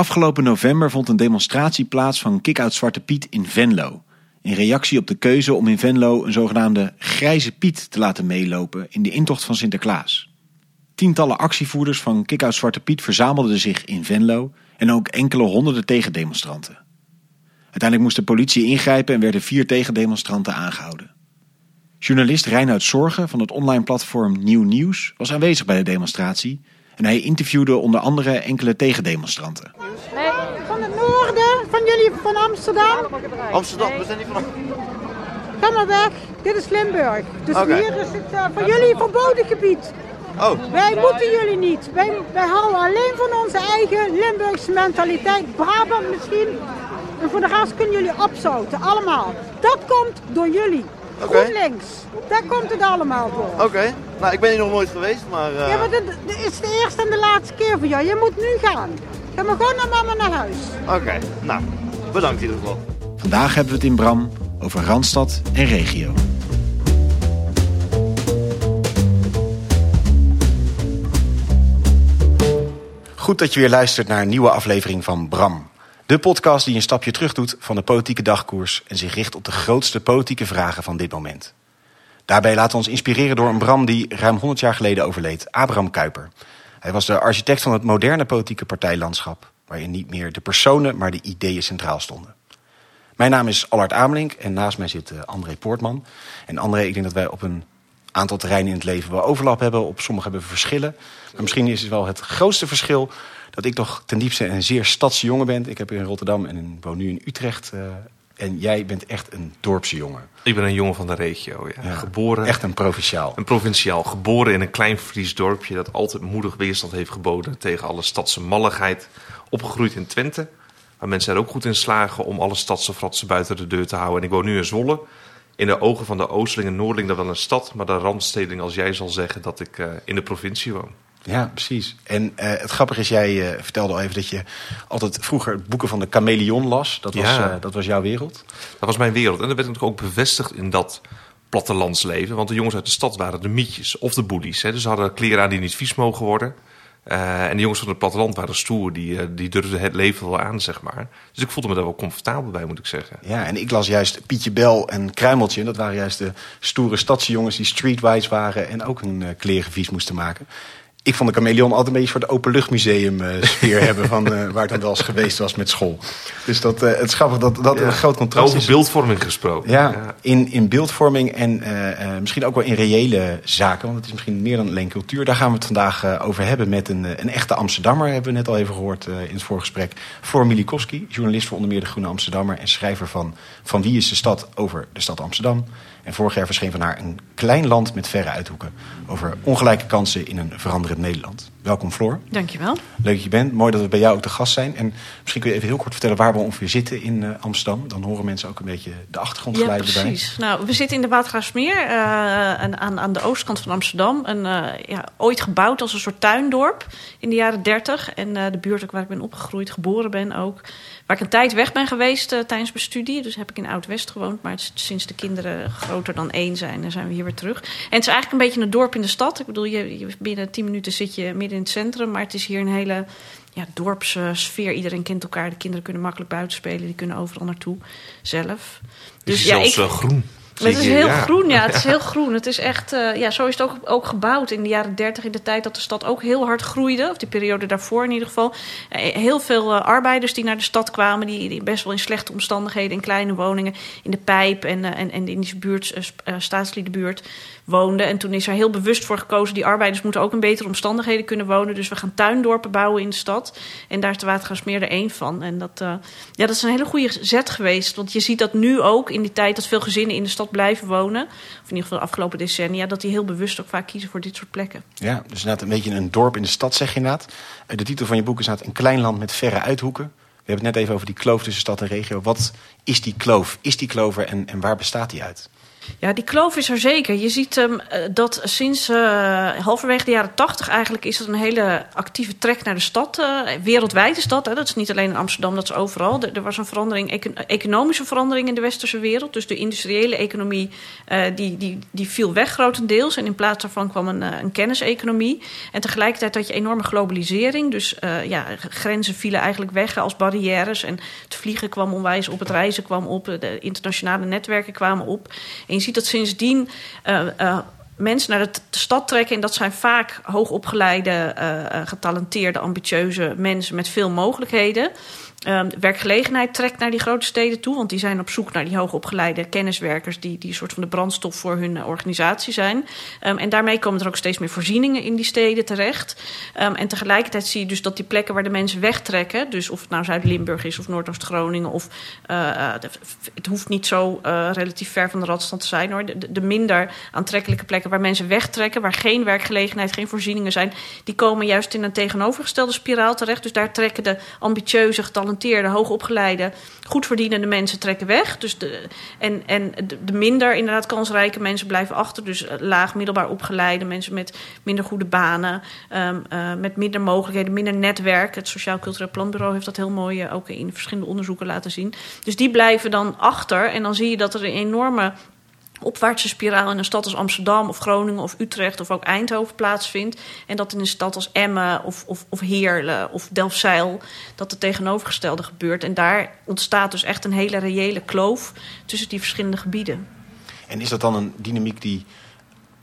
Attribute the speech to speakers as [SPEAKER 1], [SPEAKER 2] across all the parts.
[SPEAKER 1] Afgelopen november vond een demonstratie plaats van Kick-Out Zwarte Piet in Venlo. In reactie op de keuze om in Venlo een zogenaamde grijze Piet te laten meelopen in de intocht van Sinterklaas. Tientallen actievoerders van Kick-Out Zwarte Piet verzamelden zich in Venlo en ook enkele honderden tegendemonstranten. Uiteindelijk moest de politie ingrijpen en werden vier tegendemonstranten aangehouden. Journalist Reinoud Zorgen van het online platform Nieuw Nieuws was aanwezig bij de demonstratie en hij interviewde onder andere enkele tegendemonstranten.
[SPEAKER 2] Nee, van het noorden, van jullie van Amsterdam.
[SPEAKER 3] Amsterdam, we zijn niet van.
[SPEAKER 2] Ga maar weg, dit is Limburg. Dus hier is het uh, voor jullie verboden gebied.
[SPEAKER 3] Oh,
[SPEAKER 2] Wij moeten jullie niet. Wij, wij houden alleen van onze eigen Limburgse mentaliteit. Brabant misschien. En voor de rest kunnen jullie opzouten, allemaal. Dat komt door jullie.
[SPEAKER 3] Oké.
[SPEAKER 2] GroenLinks. Daar komt het allemaal door.
[SPEAKER 3] oké. Nou, ik ben hier nog nooit geweest, maar. eh,
[SPEAKER 2] Ja, maar dit, dit is de eerste en de laatste keer voor jou. Je moet nu gaan. Ga maar gewoon naar mama naar huis.
[SPEAKER 3] Oké, nou, bedankt in ieder geval.
[SPEAKER 1] Vandaag hebben we het in Bram over Randstad en regio. Goed dat je weer luistert naar een nieuwe aflevering van Bram. De podcast die een stapje terug doet van de politieke dagkoers en zich richt op de grootste politieke vragen van dit moment. Daarbij laten we ons inspireren door een Bram die ruim 100 jaar geleden overleed, Abraham Kuyper. Hij was de architect van het moderne politieke partijlandschap, waarin niet meer de personen, maar de ideeën centraal stonden. Mijn naam is Allard Amelink en naast mij zit eh, André Poortman. En André, ik denk dat wij op een aantal terreinen in het leven wel overlap hebben. Op sommige hebben we verschillen. Maar misschien is het wel het grootste verschil dat ik toch ten diepste een zeer stadse jongen ben. Ik heb in Rotterdam en woon nu in Utrecht. eh, en jij bent echt een dorpse jongen.
[SPEAKER 4] Ik ben een jongen van de regio. Ja.
[SPEAKER 1] Ja,
[SPEAKER 4] Geboren,
[SPEAKER 1] Echt een provinciaal.
[SPEAKER 4] een provinciaal. Geboren in een klein Fries dorpje dat altijd moedig weerstand heeft geboden tegen alle stadse malligheid. Opgegroeid in Twente, waar mensen er ook goed in slagen om alle stadse fratsen buiten de deur te houden. En ik woon nu in Zwolle. In de ogen van de Oosteling en Noordeling dat wel een stad, maar de randstedeling als jij zal zeggen dat ik eh, in de provincie woon.
[SPEAKER 1] Ja, precies. En eh, het grappige is, jij eh, vertelde al even dat je altijd vroeger boeken van de chameleon las. Dat was,
[SPEAKER 4] Ja.
[SPEAKER 1] eh, dat was jouw wereld.
[SPEAKER 4] Dat was mijn wereld. En dat werd natuurlijk ook bevestigd in dat plattelandsleven. Want de jongens uit de stad waren de mietjes of de boelies. Hè. Dus ze hadden kleren aan die niet vies mogen worden. En de jongens van het platteland waren stoer. Die, die durfden het leven wel aan, zeg maar. Dus ik voelde me daar wel comfortabel bij, moet ik zeggen.
[SPEAKER 1] Ja, en ik las juist Pietje Bel en Kruimeltje. Dat waren juist de stoere stadse jongens die streetwise waren en ook hun kleren vies moesten maken. Ik vond de chameleon altijd een beetje voor de openluchtmuseum eh sfeer hebben van eh, waar het dan wel eens geweest was met school. Dus dat, eh, het is grappig dat dat een groot contrast
[SPEAKER 4] Over
[SPEAKER 1] is.
[SPEAKER 4] beeldvorming gesproken.
[SPEAKER 1] Ja, In, in beeldvorming en misschien ook wel in reële zaken. Want het is misschien meer dan alleen cultuur. Daar gaan we het vandaag over hebben met een, een echte Amsterdammer. Hebben we net al even gehoord eh, in het voorgesprek. Floor Milikowski, journalist voor onder meer de Groene Amsterdammer. En schrijver van Van Wie is de Stad over de stad Amsterdam. En vorig jaar verscheen van haar een klein land met verre uithoeken. Over ongelijke kansen in een veranderend Nederland. Welkom Floor.
[SPEAKER 5] Dankjewel.
[SPEAKER 1] Leuk dat je bent. Mooi dat we bij jou ook te gast zijn. En misschien kun je even heel kort vertellen waar we ongeveer zitten in eh, Amsterdam. Dan horen mensen ook een beetje de
[SPEAKER 5] Ja,
[SPEAKER 1] achtergrondgeluiden erbij.
[SPEAKER 5] precies. Nou, we zitten in de Watergraafsmeer en aan, aan de oostkant van Amsterdam. En, eh, ja, ooit gebouwd als een soort tuindorp in de jaren 30. En de buurt ook waar ik ben opgegroeid, geboren ben ook. Waar ik een tijd weg ben geweest tijdens mijn studie. Dus heb ik in Oud-West gewoond. Maar sinds de kinderen groter dan één zijn, dan zijn we hier weer terug. En het is eigenlijk een beetje een dorp in de stad. Ik bedoel, je, je, binnen tien minuten zit je midden in het centrum. Maar het is hier een hele ja, dorpssfeer. Iedereen kent elkaar. De kinderen kunnen makkelijk buiten spelen. Die kunnen overal naartoe zelf.
[SPEAKER 4] Dus zelfs eh, groen.
[SPEAKER 5] Het is heel
[SPEAKER 4] ja.
[SPEAKER 5] groen, ja. Het is heel groen. Het is echt, eh, ja, zo is het ook, ook gebouwd in de jaren 30, in de tijd dat de stad ook heel hard groeide. Of die periode daarvoor in ieder geval. Eh, heel veel eh, arbeiders die naar de stad kwamen, die, die best wel in slechte omstandigheden, in kleine woningen, in de pijp en, en, en in die buurt, staatsliedenbuurt woonden. En toen is er heel bewust voor gekozen, die arbeiders moeten ook in betere omstandigheden kunnen wonen. Dus we gaan tuindorpen bouwen in de stad. En daar is de Watergraafsmeer er één van. En dat, eh, ja, dat is een hele goede zet geweest. Want je ziet dat nu ook in die tijd dat veel gezinnen in de stad blijven wonen. Of in ieder geval de afgelopen decennia. Dat die heel bewust ook vaak kiezen voor dit soort plekken.
[SPEAKER 1] Ja, dus inderdaad een beetje een dorp in de stad, zeg je inderdaad. Eh, De titel van je boek is inderdaad Een klein land met verre uithoeken. We hebben het net even over die kloof tussen stad en regio. Wat is die kloof? Is die kloof en, en waar bestaat die uit?
[SPEAKER 5] Ja, die kloof is er zeker. Je ziet um, dat sinds uh, halverwege de jaren tachtig eigenlijk is er een hele actieve trek naar de stad. Uh, wereldwijd is dat. Hè. Dat is niet alleen in Amsterdam, dat is overal. Er, was een verandering, econ economische verandering in de westerse wereld. Dus de industriële economie uh, die, die, die viel weg grotendeels. En in plaats daarvan kwam een, een kenniseconomie. En tegelijkertijd had je enorme globalisering. Dus ja, grenzen vielen eigenlijk weg als barrières. En het vliegen kwam onwijs op, het reizen kwam op, de internationale netwerken kwamen op. En je ziet dat sindsdien uh, uh, mensen naar de, stad trekken. En dat zijn vaak hoogopgeleide, uh, getalenteerde, ambitieuze mensen met veel mogelijkheden. Um, werkgelegenheid trekt naar die grote steden toe, want die zijn op zoek naar die hoogopgeleide kenniswerkers die, die een soort van de brandstof voor hun uh, organisatie zijn. Um, en daarmee komen er ook steeds meer voorzieningen in die steden terecht. Um, en tegelijkertijd zie je dus dat die plekken waar de mensen wegtrekken, dus of het nou Zuid-Limburg is of Noordoost-Groningen, of uh, de, het hoeft niet zo relatief ver van de radstand te zijn hoor. De, de, minder aantrekkelijke plekken waar mensen wegtrekken, waar geen werkgelegenheid, geen voorzieningen zijn, die komen juist in een tegenovergestelde spiraal terecht. Dus daar trekken de ambitieuze getallen getalenteerde, hoogopgeleide, goed verdienende mensen trekken weg. Dus de, en en de, de minder inderdaad kansrijke mensen blijven achter. Dus laag, middelbaar opgeleide mensen met minder goede banen, um, uh, met minder mogelijkheden, minder netwerk. Het Sociaal Cultureel Planbureau heeft dat heel mooi uh, ook in verschillende onderzoeken laten zien. Dus die blijven dan achter. En dan zie je dat er een enorme opwaartse spiraal in een stad als Amsterdam of Groningen of Utrecht of ook Eindhoven plaatsvindt. En dat in een stad als Emmen of, of, of Heerlen of Delfzijl dat het tegenovergestelde gebeurt. En daar ontstaat dus echt een hele reële kloof tussen die verschillende gebieden.
[SPEAKER 1] En is dat dan een dynamiek die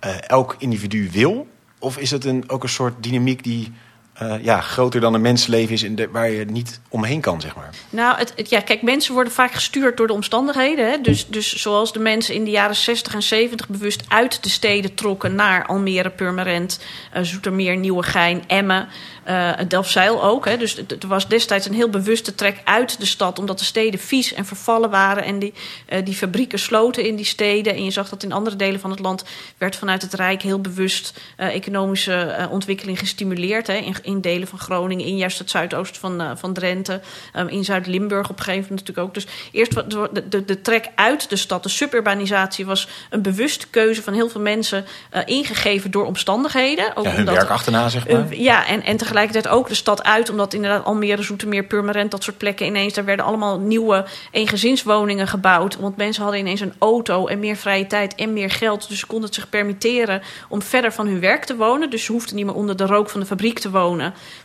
[SPEAKER 1] uh, elk individu wil? Of is het een, ook een soort dynamiek die uh, ja, groter dan een mensenleven is de, waar je niet omheen kan, zeg maar.
[SPEAKER 5] Nou, het, ja, kijk, mensen worden vaak gestuurd door de omstandigheden. Hè? Dus, dus zoals de mensen in de jaren 60 en 70 bewust uit de steden trokken naar Almere, Purmerend, uh, Zoetermeer, Nieuwegein, Emmen. Uh, Delfzijl ook. Hè. Dus er was destijds een heel bewuste trek uit de stad, omdat de steden vies en vervallen waren en die, die fabrieken sloten in die steden. En je zag dat in andere delen van het land werd vanuit het Rijk heel bewust economische ontwikkeling gestimuleerd. Hè. In, in, delen van Groningen, in juist het zuidoosten van, van Drenthe, um, in Zuid-Limburg op een gegeven moment natuurlijk ook. Dus eerst de, de, de trek uit de stad, de suburbanisatie, was een bewuste keuze van heel veel mensen ingegeven door omstandigheden.
[SPEAKER 1] Ook ja, hun omdat, werk achterna, zeg maar.
[SPEAKER 5] ja, en, en tegelijkertijd ook de stad uit. Omdat inderdaad Almere, Zoetermeer, Purmerend, dat soort plekken ineens... daar werden allemaal nieuwe eengezinswoningen gebouwd. Want mensen hadden ineens een auto en meer vrije tijd en meer geld. Dus ze konden het zich permitteren om verder van hun werk te wonen. Dus ze hoefden niet meer onder de rook van de fabriek te wonen.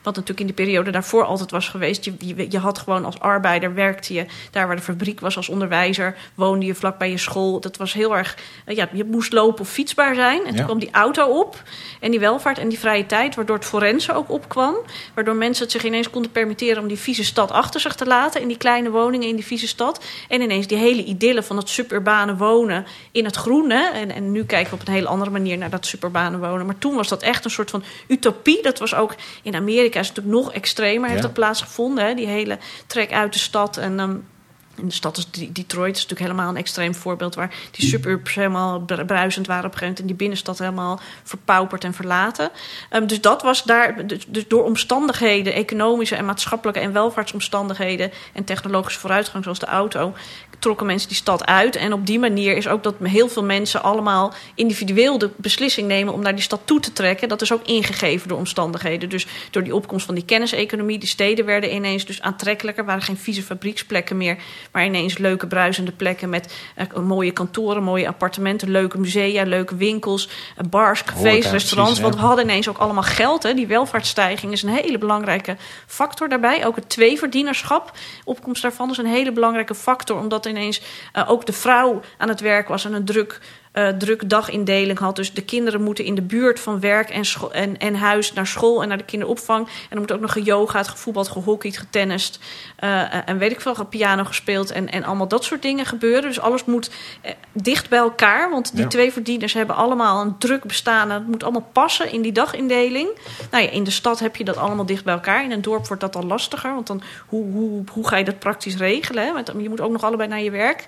[SPEAKER 5] Wat natuurlijk in die periode daarvoor altijd was geweest. Je, je, je had gewoon als arbeider, werkte je daar waar de fabriek was als onderwijzer. Woonde je vlak bij je school. Dat was heel erg... Ja, je moest lopen of fietsbaar zijn. En toen kwam die auto op. En die welvaart en die vrije tijd, waardoor het forensen ook opkwam kwam. Waardoor mensen het zich ineens konden permitteren om die vieze stad achter zich te laten. In die kleine woningen in die vieze stad. En ineens die hele idylle van het suburbane wonen in het groene. En, en nu kijken we op een hele andere manier naar dat suburbane wonen. Maar toen was dat echt een soort van utopie. Dat was ook in Amerika is het natuurlijk nog extremer. Heeft dat plaatsgevonden. Hè? Die hele trek uit de stad. En um, in de stad als Detroit is natuurlijk helemaal een extreem voorbeeld... waar die suburbs helemaal bruisend waren op een en die binnenstad helemaal verpauperd en verlaten. Um, dus dat was daar... Dus, dus door omstandigheden, economische en maatschappelijke... en welvaartsomstandigheden en technologische vooruitgang zoals de auto... trokken mensen die stad uit. En op die manier is ook dat heel veel mensen allemaal individueel de beslissing nemen... om naar die stad toe te trekken. Dat is ook ingegeven door omstandigheden. Dus door die opkomst van die kenniseconomie... die steden werden ineens dus aantrekkelijker... waren geen vieze fabrieksplekken meer maar ineens leuke bruisende plekken met uh, mooie kantoren, mooie appartementen, leuke musea, leuke winkels, uh, bars, cafés, Horeca, restaurants. Precies, want we hadden ineens ook allemaal geld. Hè. Die welvaartsstijging is een hele belangrijke factor daarbij. Ook het tweeverdienerschap, opkomst daarvan is een hele belangrijke factor, omdat ineens uh, ook de vrouw aan het werk was en een druk uh, druk dagindeling had. Dus de kinderen moeten in de buurt van werk en, en, en huis naar school en naar de kinderopvang. En er moet ook nog geyogaad, gevoetbald, gehockeyd, getennist. Uh, en weet ik veel, piano gespeeld en, en allemaal dat soort dingen gebeuren. Dus alles moet uh, dicht bij elkaar. Want die ja. twee verdieners hebben allemaal een druk bestaan. Het moet allemaal passen in die dagindeling. Nou ja, in de stad heb je dat allemaal dicht bij elkaar. In een dorp wordt dat dan lastiger. Want dan, hoe, hoe, hoe ga je dat praktisch regelen? Hè? Want je moet ook nog allebei naar je werk.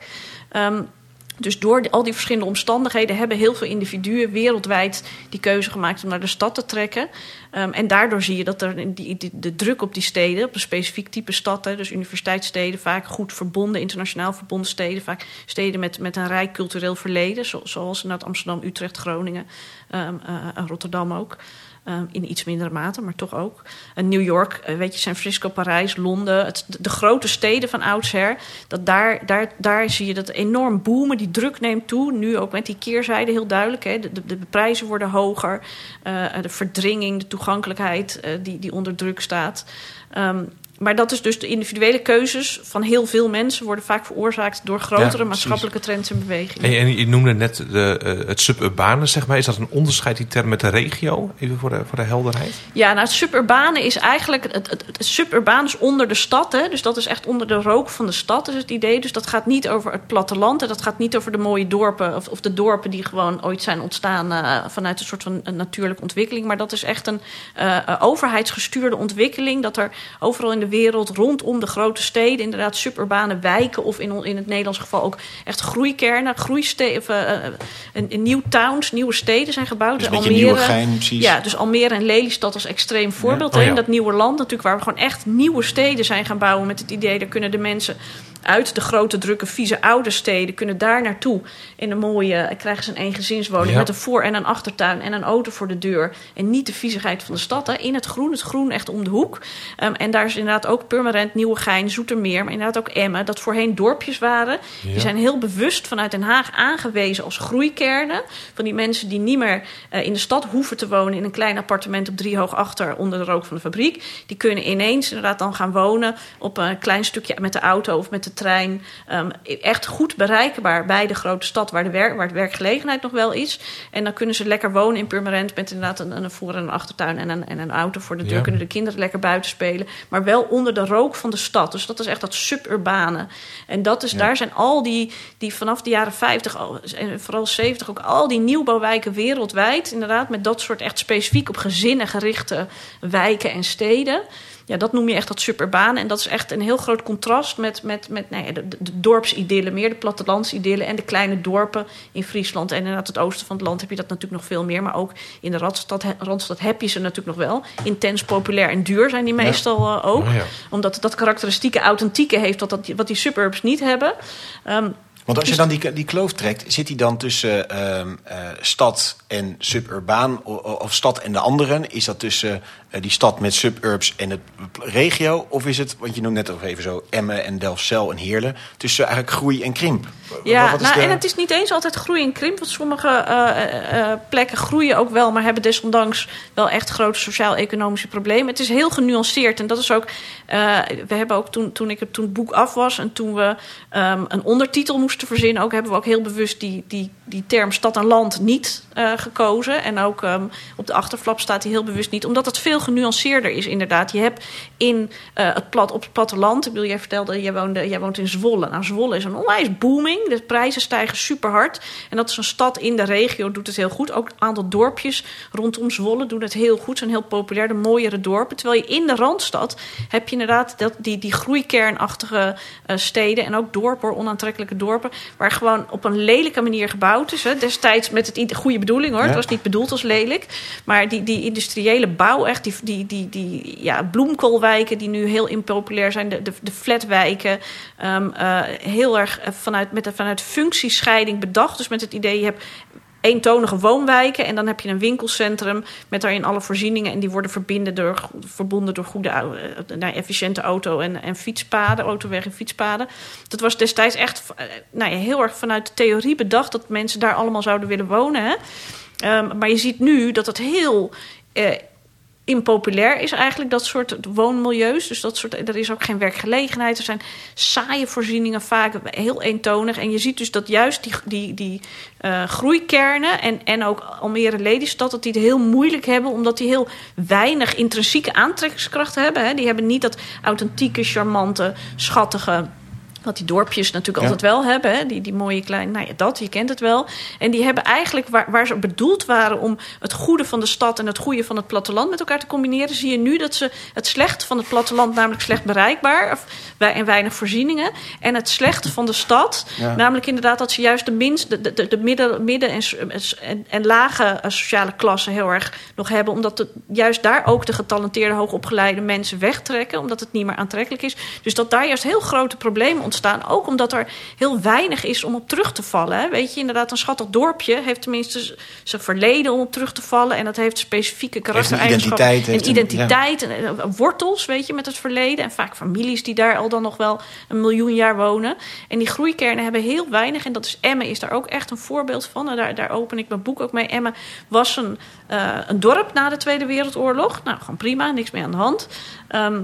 [SPEAKER 5] Um, Dus door al die verschillende omstandigheden hebben heel veel individuen wereldwijd die keuze gemaakt om naar de stad te trekken. Um, en daardoor zie je dat er die, de druk op die steden, op een specifiek type stad, dus universiteitssteden, vaak goed verbonden, internationaal verbonden steden, vaak steden met, met een rijk cultureel verleden, zo, zoals inderdaad Amsterdam, Utrecht, Groningen um, uh, en Rotterdam ook. Um, in iets mindere mate, maar toch ook. New York, uh, weet je, San Francisco, Parijs, Londen, de, grote steden van oudsher. Dat daar, daar, daar zie je dat enorm boomen, die druk neemt toe. Nu ook met die keerzijde heel duidelijk. Hè. De, de, de prijzen worden hoger, uh, de verdringing, de toegankelijkheid uh, die, die onder druk staat. Um, maar dat is dus de individuele keuzes van heel veel mensen worden vaak veroorzaakt door grotere ja, maatschappelijke trends en bewegingen.
[SPEAKER 4] En, en je noemde net de, uh, het suburbane, zeg maar. Is dat een onderscheid, die term met de regio? Even voor de, voor de helderheid.
[SPEAKER 5] Ja, nou, het suburbane is eigenlijk. Het, het, het suburbaan is onder de stad, hè? dus dat is echt onder de rook van de stad, is het idee. Dus dat gaat niet over het platteland en dat gaat niet over de mooie dorpen of, of de dorpen die gewoon ooit zijn ontstaan uh, vanuit een soort van een natuurlijke ontwikkeling. Maar dat is echt een uh, overheidsgestuurde ontwikkeling. Dat er overal in de wereld rondom de grote steden, inderdaad suburbane wijken of in, in het Nederlands geval ook echt groeikernen, groeisteden, of, uh, een, een nieuw towns, nieuwe steden zijn gebouwd.
[SPEAKER 1] Dus Almere, gein,
[SPEAKER 5] ja, dus Almere en Lelystad als extreem voorbeeld. Ja. Oh, ja. In dat nieuwe land natuurlijk, waar we gewoon echt nieuwe steden zijn gaan bouwen met het idee, daar kunnen de mensen uit de grote, drukke, vieze oude steden kunnen daar naartoe. In een mooie, krijgen ze een eengezinswoning ja. met een voor- en een achtertuin en een auto voor de deur. En niet de viezigheid van de stad. Hè. In het groen, het groen echt om de hoek. Um, en daar is inderdaad ook Purmerend, Nieuwegein, Zoetermeer, maar inderdaad ook Emmen. Dat voorheen dorpjes waren. Ja. Die zijn heel bewust vanuit Den Haag aangewezen als groeikernen. Van die mensen die niet meer uh, in de stad hoeven te wonen in een klein appartement op driehoog achter onder de rook van de fabriek. Die kunnen ineens inderdaad dan gaan wonen op een klein stukje met de auto of met de trein. Um, echt goed bereikbaar bij de grote stad waar de, werk, waar de werkgelegenheid nog wel is. En dan kunnen ze lekker wonen in Purmerend met inderdaad een, een voor- en een achtertuin en een, en een auto voor de deur. Ja. Kunnen de kinderen lekker buiten spelen. Maar wel onder de rook van de stad. Dus dat is echt dat suburbane. En dat is, ja. daar zijn al die, die vanaf de jaren 50 en vooral 70 ook al die nieuwbouwwijken wereldwijd. Inderdaad, met dat soort echt specifiek op gezinnen gerichte wijken en steden ja, dat noem je echt dat suburbaan. En dat is echt een heel groot contrast met, met, met nou ja, de, de, dorpsidyllen, meer de plattelandsidyllen en de kleine dorpen in Friesland. En inderdaad, het oosten van het land heb je dat natuurlijk nog veel meer. Maar ook in de Radstad, Randstad heb je ze natuurlijk nog wel. Intens, populair en duur zijn die meestal ja. uh, ook. Oh, ja. Omdat dat karakteristieke authentieke heeft wat, dat, wat die suburbs niet hebben. Um,
[SPEAKER 1] want als je dan die, die kloof trekt, zit die dan tussen uh, uh, stad en suburbaan of, of stad en de anderen? Is dat tussen die stad met suburbs en het regio? Of is het, want je noemt net nog even zo Emmen en Delfzijl en Heerlen, tussen eigenlijk groei en krimp?
[SPEAKER 5] Ja, nou, de... en het is niet eens altijd groei en krimp. Want sommige uh, plekken groeien ook wel, maar hebben desondanks wel echt grote sociaal-economische problemen. Het is heel genuanceerd en dat is ook. we hebben ook toen, toen ik het, toen het boek af was en toen we um, een ondertitel moesten verzinnen, ook hebben we ook heel bewust die, die, die term stad en land niet gekozen. En ook um, op de achterflap staat hij heel bewust niet, omdat het veel genuanceerder is, inderdaad. Je hebt in uh, het plat, op het platteland, ik bedoel, jij vertelde, jij, woonde, jij woont in Zwolle. Nou, Zwolle is een onwijs booming. De prijzen stijgen super hard. En dat is een stad in de regio, doet het heel goed. Ook een aantal dorpjes rondom Zwolle doen het heel goed. Zijn heel populair, de mooiere dorpen. Terwijl je in de Randstad heb je inderdaad dat, die, die groeikernachtige uh, steden en ook dorpen, onaantrekkelijke dorpen, waar gewoon op een lelijke manier gebouwd is. Hè. Destijds met het goede bedoeling hoor. Ja. Het was niet bedoeld als lelijk. Maar die, die industriële bouw, echt, die, die, die, die ja, bloemkoolwijken die nu heel impopulair zijn, de, de, de flatwijken, um, uh, heel erg vanuit, met, vanuit functiescheiding bedacht. Dus met het idee, je hebt eentonige woonwijken. En dan heb je een winkelcentrum met daarin alle voorzieningen. En die worden door, verbonden door goede, nou, efficiënte auto- en, en fietspaden, autoweg en fietspaden. Dat was destijds echt nou ja, heel erg vanuit de theorie bedacht dat mensen daar allemaal zouden willen wonen. Um, maar je ziet nu dat het heel. Impopulair is eigenlijk dat soort woonmilieus. Dus dat soort, er is ook geen werkgelegenheid. Er zijn saaie voorzieningen, vaak heel eentonig. En je ziet dus dat juist die, die, die uh, groeikernen en, en ook Almere dat die het heel moeilijk hebben... omdat die heel weinig intrinsieke aantrekkingskracht hebben. Hè. Die hebben niet dat authentieke, charmante, schattige Wat die dorpjes natuurlijk
[SPEAKER 1] Ja.
[SPEAKER 5] altijd wel hebben. Hè? Die, die mooie kleine, nou ja, dat, je kent het wel. En die hebben eigenlijk, waar, waar ze bedoeld waren om het goede van de stad en het goede van het platteland met elkaar te combineren, zie je nu dat ze het slechte van het platteland, namelijk slecht bereikbaar of, en weinig voorzieningen, en het slechte van de stad,
[SPEAKER 1] Ja.
[SPEAKER 5] namelijk inderdaad dat ze juist de, minst, de, de, de midden, midden en, en, en lage eh, sociale klassen heel erg nog hebben, omdat juist daar ook de getalenteerde, hoogopgeleide mensen wegtrekken, omdat het niet meer aantrekkelijk is. Dus dat daar juist heel grote problemen ontstaan, ook omdat er heel weinig is om op terug te vallen. Hè. Weet je, inderdaad, een schattig dorpje heeft tenminste zijn verleden om op terug te vallen en dat heeft specifieke karaktereigenschappen.
[SPEAKER 1] identiteit, een-
[SPEAKER 5] identiteit, en, eh, wortels, weet je, met het verleden. En vaak families die daar al dan nog wel een miljoen jaar wonen. En die groeikernen hebben heel weinig. En dat is Emmen is daar ook echt een voorbeeld van. En daar, daar open ik mijn boek ook mee. Emmen was een, eh, een dorp na de Tweede Wereldoorlog. Nou, gewoon prima, niks meer aan de hand. Ehm,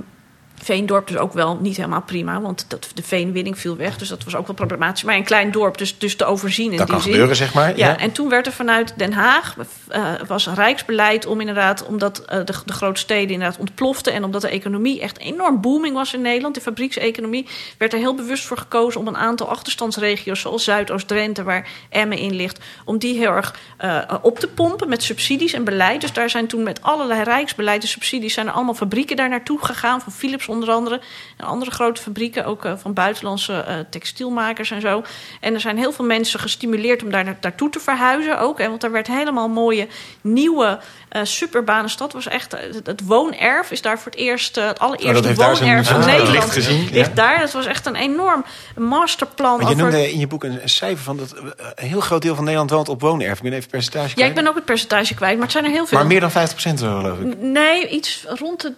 [SPEAKER 5] Veendorp dus ook wel niet helemaal prima, want dat, de veenwinning viel weg. Dus dat was ook wel problematisch. Maar een klein dorp, dus, dus te overzien in
[SPEAKER 1] Dat
[SPEAKER 5] die
[SPEAKER 1] kan
[SPEAKER 5] zin.
[SPEAKER 1] gebeuren, zeg maar.
[SPEAKER 5] Ja, en toen werd er vanuit Den Haag eh, was rijksbeleid om inderdaad, omdat eh, de, de grote steden inderdaad ontploften en omdat de economie echt enorm booming was in Nederland, de fabriekseconomie, werd er heel bewust voor gekozen om een aantal achterstandsregio's zoals Zuidoost-Drenthe, waar Emmen in ligt, om die heel erg eh, op te pompen met subsidies en beleid. Dus daar zijn toen met allerlei rijksbeleid en subsidies zijn er allemaal fabrieken daar naartoe gegaan, van Philips onder andere en andere grote fabrieken, ook eh, van buitenlandse eh, textielmakers en zo. En er zijn heel veel mensen gestimuleerd om daar na- naartoe te verhuizen ook. Hè, want daar werd helemaal mooie nieuwe eh superbane stad. Was echt, het, het woonerf is daar voor het eerst, het
[SPEAKER 1] Oh,
[SPEAKER 5] allereerste
[SPEAKER 1] dat heeft daar zijn-
[SPEAKER 5] woonerf van Nederland.
[SPEAKER 1] gezien, ja.
[SPEAKER 5] Ligt daar. Dat was echt een enorm masterplan.
[SPEAKER 1] Je
[SPEAKER 5] over-
[SPEAKER 1] noemde in je boek een, een cijfer van dat een heel groot deel van Nederland woont op woonerf. Ik ben even het percentage
[SPEAKER 5] ja,
[SPEAKER 1] kwijt.
[SPEAKER 5] ik ben ook het percentage kwijt, maar het zijn er heel veel.
[SPEAKER 1] Maar meer dan 50% geloof ik.
[SPEAKER 5] Nee, iets rond de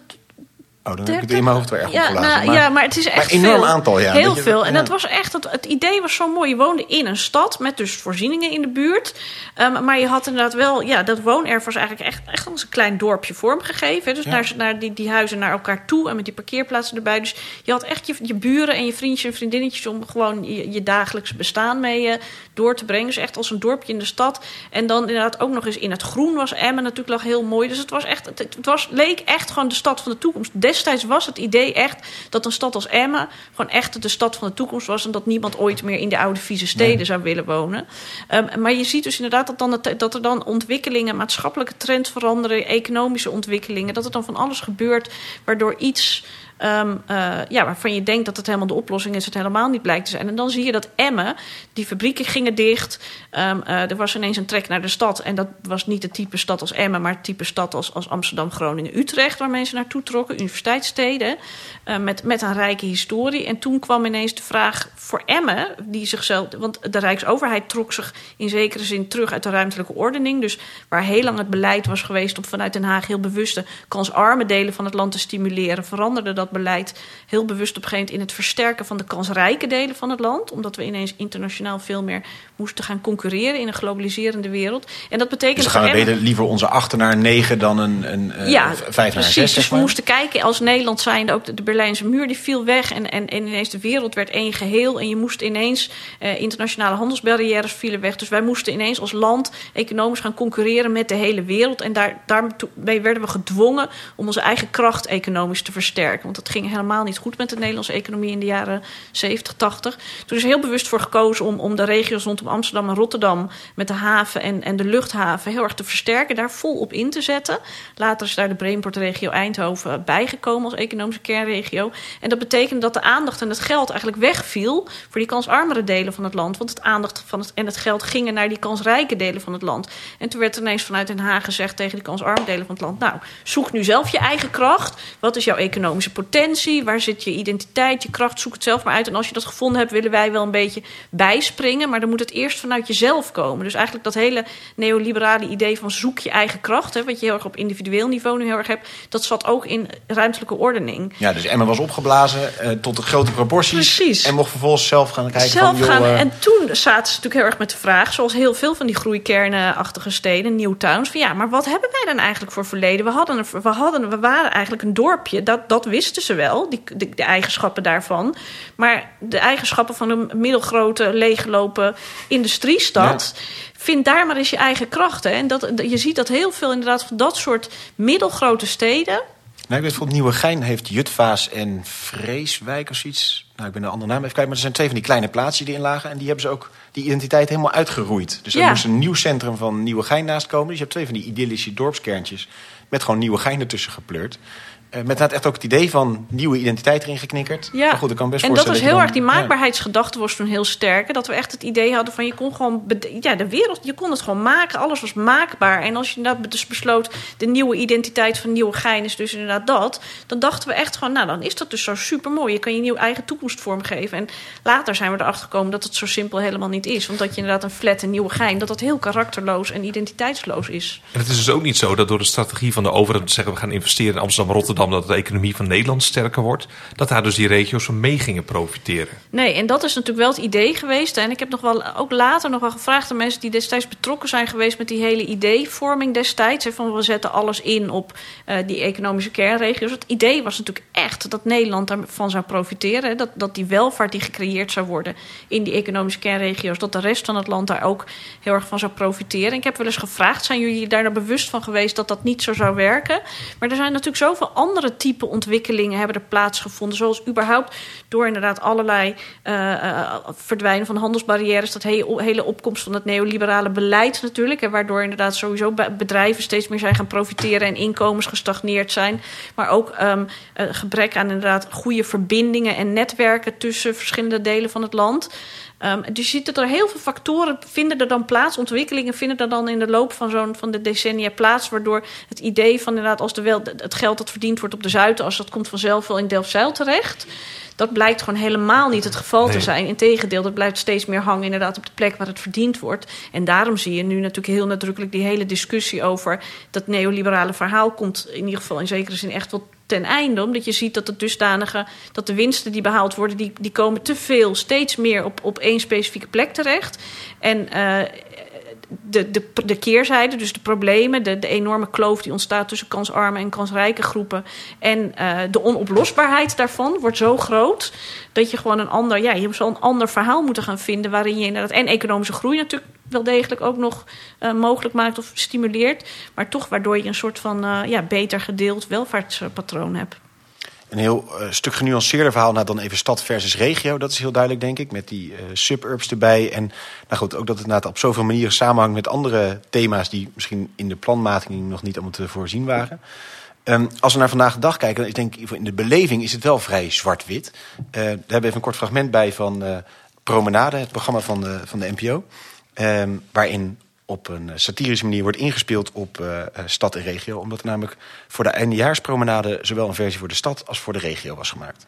[SPEAKER 1] Oh, dan heb ik het in mijn hoofd wel erg
[SPEAKER 5] ja,
[SPEAKER 1] opgelaten.
[SPEAKER 5] nou,
[SPEAKER 1] maar,
[SPEAKER 5] ja, maar het is echt
[SPEAKER 1] een enorm
[SPEAKER 5] veel.
[SPEAKER 1] aantal, ja.
[SPEAKER 5] Heel
[SPEAKER 1] Dat
[SPEAKER 5] veel. En
[SPEAKER 1] ja.
[SPEAKER 5] dat was echt, het, het idee was zo mooi. Je woonde in een stad met dus voorzieningen in de buurt. Ehm, maar je had inderdaad wel, ja, dat woonerf was eigenlijk echt, echt als een klein dorpje vormgegeven. Dus
[SPEAKER 1] Ja.
[SPEAKER 5] naar, naar die, die huizen naar elkaar toe en met die parkeerplaatsen erbij. Dus je had echt je, je buren en je vriendjes en vriendinnetjes om gewoon je, je dagelijkse bestaan mee eh, door te brengen. Dus echt als een dorpje in de stad. En dan inderdaad ook nog eens in het groen was Emmen natuurlijk lag heel mooi. Dus het was echt, het, het was, leek echt gewoon de stad van de toekomst. Destijds was het idee echt dat een stad als Emmen gewoon echt de stad van de toekomst was. En dat niemand ooit meer in de oude vieze steden zou willen wonen. Ehm, maar je ziet dus inderdaad dat, dan het- dat er dan ontwikkelingen, maatschappelijke trends veranderen, economische ontwikkelingen. Dat er dan van alles gebeurt waardoor iets. Ehm, eh, ja, waarvan je denkt dat het helemaal de oplossing is, het helemaal niet blijkt te zijn. En dan zie je dat Emmen, die fabrieken gingen dicht. Ehm, eh, er was ineens een trek naar de stad. En dat was niet het type stad als Emmen, maar het type stad als, als Amsterdam, Groningen, Utrecht, waar mensen naartoe trokken, universiteitssteden, eh, met, met een rijke historie. En toen kwam ineens de vraag voor Emmen, die zichzelf. Want de Rijksoverheid trok zich in zekere zin terug uit de ruimtelijke ordening. Dus waar heel lang het beleid was geweest om vanuit Den Haag heel bewust de kansarme delen van het land te stimuleren, veranderde dat beleid heel bewust op een gegeven moment in het versterken van de kansrijke delen van het land. Omdat we ineens internationaal veel meer moesten gaan concurreren in een globaliserende wereld. En dat betekent
[SPEAKER 1] Dus gaan we beter liever onze 8 naar 9 dan een, een eh,
[SPEAKER 5] ja,
[SPEAKER 1] vijf naar
[SPEAKER 5] precies.
[SPEAKER 1] 6.
[SPEAKER 5] dus we moesten kijken als Nederland zijnde ook de, de Berlijnse muur die viel weg en, en, en ineens de wereld werd één geheel en je moest ineens eh, internationale handelsbarrières vielen weg. Dus wij moesten ineens als land economisch gaan concurreren met de hele wereld en daar, daarmee werden we gedwongen om onze eigen kracht economisch te versterken. Dat ging helemaal niet goed met de Nederlandse economie in de jaren 70, 80. Toen is er heel bewust voor gekozen om, om de regio's rondom Amsterdam en Rotterdam met de haven en, en de luchthaven heel erg te versterken, daar vol op in te zetten. Later is daar de Brainport-regio Eindhoven bijgekomen als economische kernregio. En dat betekende dat de aandacht en het geld eigenlijk wegviel voor die kansarmere delen van het land. Want het aandacht van het, en het geld gingen naar die kansrijke delen van het land. En toen werd ineens vanuit Den Haag gezegd tegen die kansarme delen van het land: Nou, zoek nu zelf je eigen kracht. Wat is jouw economische potentie? Waar zit je identiteit, je kracht? Zoek het zelf maar uit. En als je dat gevonden hebt, willen wij wel een beetje bijspringen. Maar dan moet het eerst vanuit jezelf komen. Dus eigenlijk dat hele neoliberale idee van zoek je eigen kracht, hè, wat je heel erg op individueel niveau nu heel erg hebt, dat zat ook in ruimtelijke ordening.
[SPEAKER 1] Ja, dus Emma was opgeblazen eh, tot de grote proporties.
[SPEAKER 5] Precies.
[SPEAKER 1] En mocht vervolgens zelf gaan kijken
[SPEAKER 5] zelf
[SPEAKER 1] van... joh,
[SPEAKER 5] gaan.
[SPEAKER 1] eh,
[SPEAKER 5] En toen zaten ze natuurlijk heel erg met de vraag, zoals heel veel van die groeikernachtige steden, new towns, van ja, maar wat hebben wij dan eigenlijk voor verleden? We hadden, een, we, hadden we waren eigenlijk een dorpje, dat, dat wisten ze wel, die, de, de eigenschappen daarvan. Maar de eigenschappen van een middelgrote, leeglopen industriestad. Vind daar maar eens je eigen krachten. En dat, je ziet dat heel veel inderdaad van dat soort middelgrote steden
[SPEAKER 1] Nou, ik weet bijvoorbeeld Nieuwegein heeft Jutvaas en Vreeswijk of zoiets. Nou, ik ben de andere naam even kwijt. Maar er zijn twee van die kleine plaatsjes die erin lagen. En die hebben ze ook die identiteit helemaal uitgeroeid. Dus er
[SPEAKER 5] Ja.
[SPEAKER 1] moest een nieuw centrum van Nieuwegein naast komen. Dus je hebt twee van die idyllische dorpskerntjes. Met gewoon Nieuwegein ertussen gepleurd. Eh, met inderdaad echt ook het idee van nieuwe identiteit erin geknikkerd.
[SPEAKER 5] Ja,
[SPEAKER 1] Maar goed, ik kan best
[SPEAKER 5] en dat was heel erg, die maakbaarheidsgedachte was toen heel sterk. Dat we echt het idee hadden van je kon gewoon, ja, de wereld, je kon het gewoon maken. Alles was maakbaar. En als je inderdaad dus besloot, de nieuwe identiteit van Nieuwegein is dus inderdaad dat. Dan dachten we echt gewoon, nou dan is dat dus zo super mooi. Je kan je nieuw eigen toekomst vormgeven. En later zijn we erachter gekomen dat het zo simpel helemaal niet is. Want dat je inderdaad een flat in Nieuwegein, dat dat heel karakterloos en identiteitsloos is.
[SPEAKER 4] En het is dus ook niet zo dat door de strategie van de overheid te zeggen we gaan investeren in Amsterdam en Rotterdam, dat de economie van Nederland sterker wordt. Dat daar dus die regio's van mee gingen profiteren.
[SPEAKER 5] Nee, en dat is natuurlijk wel het idee geweest. En ik heb nog wel, ook later nog wel gevraagd aan mensen die destijds betrokken zijn geweest met die hele ideevorming destijds. Van we zetten alles in op eh, die economische kernregio's. Het idee was natuurlijk echt dat Nederland daarvan zou profiteren. Dat, dat die welvaart die gecreëerd zou worden in die economische kernregio's, dat de rest van het land daar ook heel erg van zou profiteren. En ik heb wel eens gevraagd, zijn jullie daar nou bewust van geweest dat dat niet zo zou werken? Maar er zijn natuurlijk zoveel andere type ontwikkelingen hebben er plaatsgevonden. Zoals überhaupt door inderdaad allerlei eh, eh, verdwijnen van handelsbarrières. Dat hele, opkomst van het neoliberale beleid natuurlijk. En waardoor inderdaad sowieso be- bedrijven steeds meer zijn gaan profiteren en inkomens gestagneerd zijn. Maar ook ehm, eh, gebrek aan inderdaad goede verbindingen en netwerken tussen verschillende delen van het land. Ehm, dus je ziet dat er heel veel factoren vinden er dan plaats, ontwikkelingen vinden er dan in de loop van zo'n van de decennia plaats, waardoor het idee van inderdaad als de wel het geld dat verdiend wordt op de Zuidas, dat komt vanzelf wel in Delfzijl terecht. Dat blijkt gewoon helemaal niet het geval te zijn. Integendeel, dat blijft steeds meer hangen inderdaad op de plek waar het verdiend wordt. En daarom zie je nu natuurlijk heel nadrukkelijk die hele discussie over dat neoliberale verhaal komt in ieder geval in zekere zin echt wel ten einde. Omdat je ziet dat het dusdanige, dat de winsten die behaald worden, die, die komen te veel, steeds meer op, op één specifieke plek terecht. En eh, de, de, de keerzijde, dus de problemen, de, de enorme kloof die ontstaat tussen kansarme en kansrijke groepen. En eh, de onoplosbaarheid daarvan wordt zo groot dat je gewoon een ander, ja, je een ander verhaal moeten gaan vinden waarin je inderdaad en economische groei natuurlijk wel degelijk ook nog eh, mogelijk maakt of stimuleert, maar toch waardoor je een soort van eh, ja, beter gedeeld welvaartspatroon hebt.
[SPEAKER 1] Een heel eh, stuk genuanceerder verhaal naar dan even stad versus regio. Dat is heel duidelijk, denk ik. Met die suburbs erbij. En nou goed, ook dat het op zoveel manieren samenhangt met andere thema's die misschien in de planmatiging nog niet allemaal te voorzien waren. Ehm, als we naar vandaag de dag kijken, dan is denk ik in de beleving is het wel vrij zwart-wit. Eh daar hebben even een kort fragment bij van Promenade, het programma van de, van de NPO. Ehm, waarin op een eh, satirische manier wordt ingespeeld op eh, eh, stad en regio. Omdat er namelijk voor de eindejaarspromenade zowel een versie voor de stad als voor de regio was gemaakt.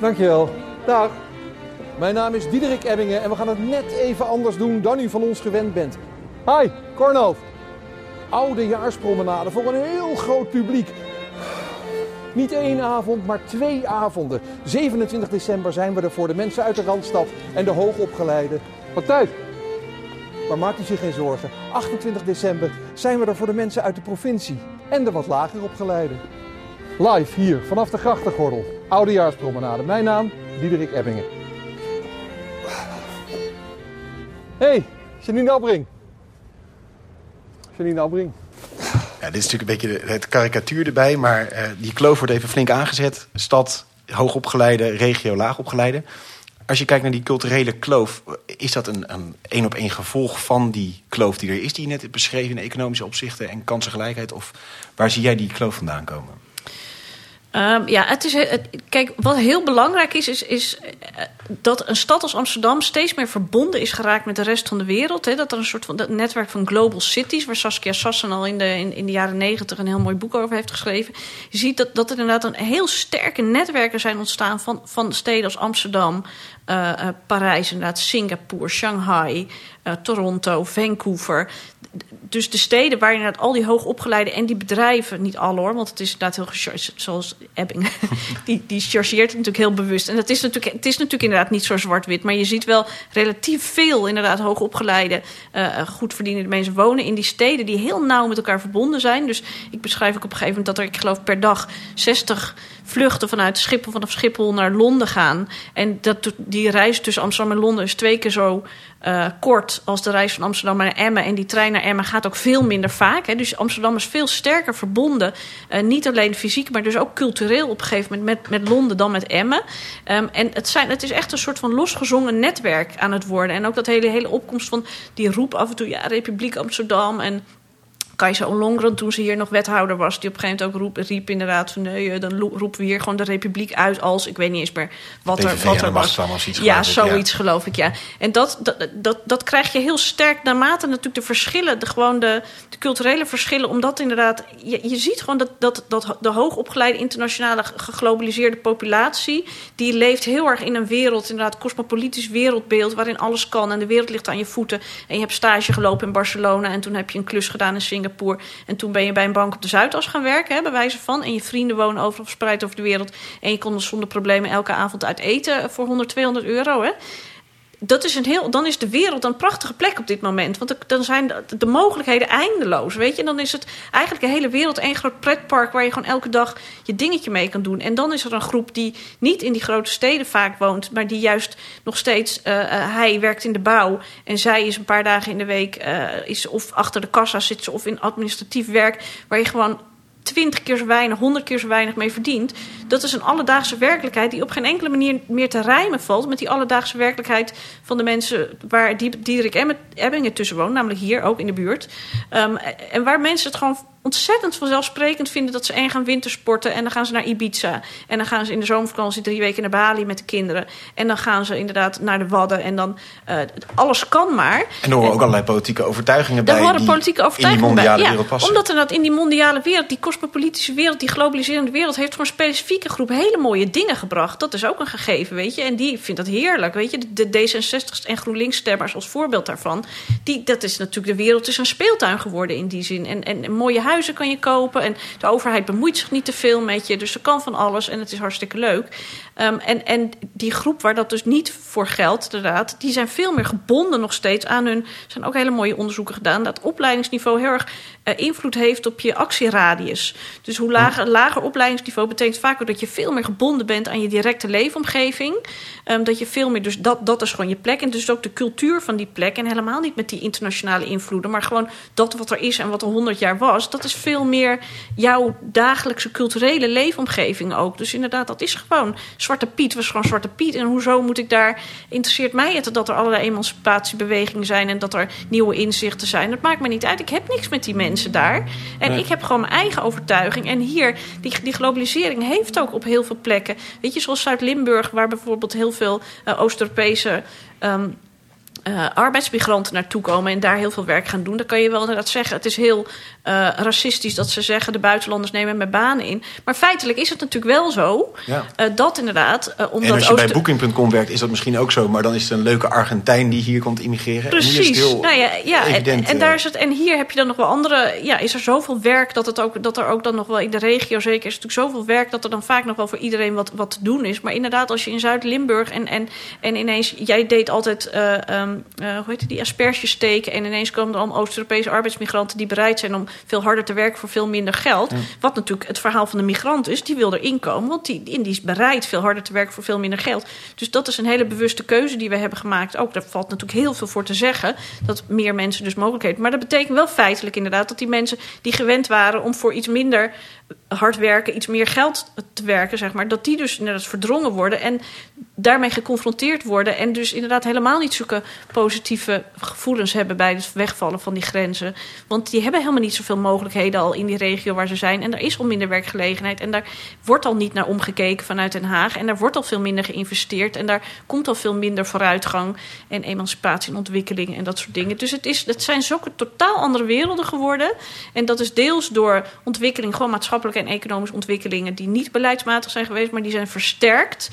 [SPEAKER 6] Dankjewel. Dag. Mijn naam is Diederik Ebbingen en we gaan het net even anders doen dan u van ons gewend bent. Hi, Cornhoofd. Oudejaarspromenade voor een heel groot publiek. Niet één avond, maar twee avonden. 27 december zijn we er voor de mensen uit de Randstad en de hoogopgeleiden. Wat tijd? Maar maakt u zich geen zorgen. 28 december zijn we er voor de mensen uit de provincie en de wat lager opgeleiden. Live hier vanaf de Grachtengordel. Oudejaarspromenade. Mijn naam, Diederik Ebbingen. Hey, Janine Albring. Janine Albring.
[SPEAKER 1] Ja, dit is natuurlijk een beetje het karikatuur erbij, maar eh, die kloof wordt even flink aangezet. Stad, hoogopgeleide, regio, laagopgeleide. Als je kijkt naar die culturele kloof, is dat een één op één gevolg van die kloof die er is, die je net beschreven in economische opzichten en kansengelijkheid? Of waar zie jij die kloof vandaan komen?
[SPEAKER 5] Ehm, ja, het is, kijk, wat heel belangrijk is, is, is eh, dat een stad als Amsterdam steeds meer verbonden is geraakt met de rest van de wereld. Hè. Dat er een soort van dat netwerk van global cities, waar Saskia Sassen al in de, in, de jaren negentig een heel mooi boek over heeft geschreven. Je ziet dat, dat er inderdaad een heel sterke netwerken zijn ontstaan van, van steden als Amsterdam, eh, Parijs, inderdaad, Singapore, Shanghai, Toronto, Vancouver. Dus de steden waar inderdaad al die hoogopgeleide en die bedrijven, niet alle hoor, want het is inderdaad heel gechargeerd, zoals Ebbing, die, die chargeert natuurlijk heel bewust. En dat is natuurlijk, het is natuurlijk inderdaad niet zo zwart-wit, maar je ziet wel relatief veel inderdaad hoogopgeleide, eh goed verdienende mensen wonen in die steden die heel nauw met elkaar verbonden zijn. Dus ik beschrijf ook op een gegeven moment dat er, ik geloof, per dag 60 vluchten vanuit Schiphol, vanaf Schiphol naar Londen gaan. En dat, die reis tussen Amsterdam en Londen is twee keer zo uh, kort als de reis van Amsterdam naar Emmen. En die trein naar Emmen gaat ook veel minder vaak. Hè. Dus Amsterdam is veel sterker verbonden. Uh, niet alleen fysiek, maar dus ook cultureel op een gegeven moment met, met Londen dan met Emmen. Um, en het, zijn, het is echt een soort van losgezongen netwerk aan het worden. En ook dat hele, hele opkomst van die roep af en toe, ja, Republiek Amsterdam. En Kajsa Ollongren, toen ze hier nog wethouder was, die op een gegeven moment ook roep, riep inderdaad van nee, eh, dan roepen we hier gewoon de republiek uit als ik weet niet eens meer wat er, wat er was.
[SPEAKER 1] Iets,
[SPEAKER 5] ja, zoiets ja. geloof ik, ja. En dat, dat, dat, dat krijg je heel sterk naarmate natuurlijk de verschillen, de, gewoon de, de culturele verschillen, omdat inderdaad, je, je ziet gewoon dat, dat, dat de hoogopgeleide internationale geglobaliseerde populatie, die leeft heel erg in een wereld, inderdaad, cosmopolitisch wereldbeeld, waarin alles kan en de wereld ligt aan je voeten. En je hebt stage gelopen in Barcelona en toen heb je een klus gedaan in Singapore en toen ben je bij een bank op de Zuidas gaan werken, hè, bij wijze van. En je vrienden wonen overal verspreid over de wereld. En je kon er zonder problemen elke avond uit eten voor 100, 200 euro. Hè dat is een heel, dan is de wereld een prachtige plek op dit moment. Want dan zijn de, de, mogelijkheden eindeloos. Weet je? Dan is het eigenlijk de hele wereld één groot pretpark waar je gewoon elke dag je dingetje mee kan doen. En dan is er een groep die niet in die grote steden vaak woont, maar die juist nog steeds. Uh, hij werkt in de bouw en zij is een paar dagen in de week uh, is of achter de kassa zit ze of in administratief werk, waar je gewoon twintig keer zo weinig, honderd keer zo weinig mee verdient. Dat is een alledaagse werkelijkheid die op geen enkele manier meer te rijmen valt met die alledaagse werkelijkheid van de mensen waar Diederik Ebbingen tussen woont, namelijk hier ook in de buurt. Um, en waar mensen het gewoon ontzettend vanzelfsprekend vinden dat ze één gaan wintersporten en dan gaan ze naar Ibiza. En dan gaan ze in de zomervakantie drie weken naar Bali met de kinderen. En dan gaan ze inderdaad naar de Wadden en dan uh, alles kan maar.
[SPEAKER 1] En er horen ook allerlei politieke overtuigingen bij.
[SPEAKER 5] Er horen politieke overtuigingen
[SPEAKER 1] in die mondiale
[SPEAKER 5] bij.
[SPEAKER 1] wereld passen.
[SPEAKER 5] omdat er dat in die mondiale wereld, die cosmopolitische wereld, die globaliserende wereld, heeft voor een specifieke groep hele mooie dingen gebracht. Dat is ook een gegeven, weet je. En die vindt dat heerlijk, weet je. De D66 en GroenLinks-stemmers als voorbeeld daarvan. Die, dat is natuurlijk, de wereld is een speeltuin geworden in die zin. En, en, en mooie huizen huizen kan je kopen. En de overheid bemoeit zich niet te veel met je. Dus er kan van alles en het is hartstikke leuk. Um, en, en die groep waar dat dus niet voor geldt, inderdaad, die zijn veel meer gebonden nog steeds aan hun. Er zijn ook hele mooie onderzoeken gedaan dat opleidingsniveau heel erg uh, invloed heeft op je actieradius. Dus hoe lager, lager opleidingsniveau betekent vaak ook dat je veel meer gebonden bent aan je directe leefomgeving. Um, dat je veel meer, dus dat, dat is gewoon je plek. En dus ook de cultuur van die plek. En helemaal niet met die internationale invloeden, maar gewoon dat wat er is en wat er honderd jaar was. Dat is veel meer jouw dagelijkse culturele leefomgeving ook. Dus inderdaad, dat is gewoon Zwarte Piet was gewoon Zwarte Piet. En hoezo moet ik daar... Interesseert mij het dat er allerlei emancipatiebewegingen zijn... en dat er nieuwe inzichten zijn. Dat maakt me niet uit. Ik heb niks met die mensen daar. En nee. ik heb gewoon mijn eigen overtuiging. En hier, die, die globalisering heeft ook op heel veel plekken... Weet je, zoals Zuid-Limburg... waar bijvoorbeeld heel veel uh, Oost-Europese... Um, uh, arbeidsmigranten naartoe komen en daar heel veel werk gaan doen, dan kan je wel inderdaad zeggen: het is heel uh, racistisch dat ze zeggen de buitenlanders nemen mijn banen in. Maar feitelijk is het natuurlijk wel zo ja. uh, dat inderdaad.
[SPEAKER 1] omdat en als je Oost... bij Booking.com werkt, is dat misschien ook zo, maar dan is het een leuke Argentijn die hier komt immigreren.
[SPEAKER 5] Precies.
[SPEAKER 1] En hier is het heel
[SPEAKER 5] nou ja, ja
[SPEAKER 1] evident,
[SPEAKER 5] en, en, daar is het, en hier heb je dan nog wel andere. Ja, is er zoveel werk dat, het ook, dat er ook dan nog wel in de regio zeker is natuurlijk zoveel werk dat er dan vaak nog wel voor iedereen wat, wat te doen is. Maar inderdaad, als je in Zuid-Limburg en, en, en ineens, jij deed altijd. Um, uh, hoe heet het, die asperges steken. En ineens komen er allemaal Oost-Europese arbeidsmigranten die bereid zijn om veel harder te werken voor veel minder geld. Ja. Wat natuurlijk het verhaal van de migrant is. Die wil er inkomen, want die, die is bereid veel harder te werken voor veel minder geld. Dus dat is een hele bewuste keuze die we hebben gemaakt. Ook daar valt natuurlijk heel veel voor te zeggen. Dat meer mensen dus mogelijkheden. Maar dat betekent wel feitelijk inderdaad dat die mensen die gewend waren om voor iets minder hard werken, iets meer geld te werken, zeg maar, dat die dus inderdaad verdrongen worden en daarmee geconfronteerd worden en dus inderdaad helemaal niet zulke positieve gevoelens hebben bij het wegvallen van die grenzen. Want die hebben helemaal niet zoveel mogelijkheden al in die regio waar ze zijn en er is al minder werkgelegenheid en daar wordt al niet naar omgekeken vanuit Den Haag en daar wordt al veel minder geïnvesteerd en daar komt al veel minder vooruitgang en emancipatie en ontwikkeling en dat soort dingen. Dus het, is, het zijn zulke totaal andere werelden geworden en dat is deels door ontwikkeling, gewoon maatschappelijk maatschappelijke en economische ontwikkelingen die niet beleidsmatig zijn geweest, maar die zijn versterkt.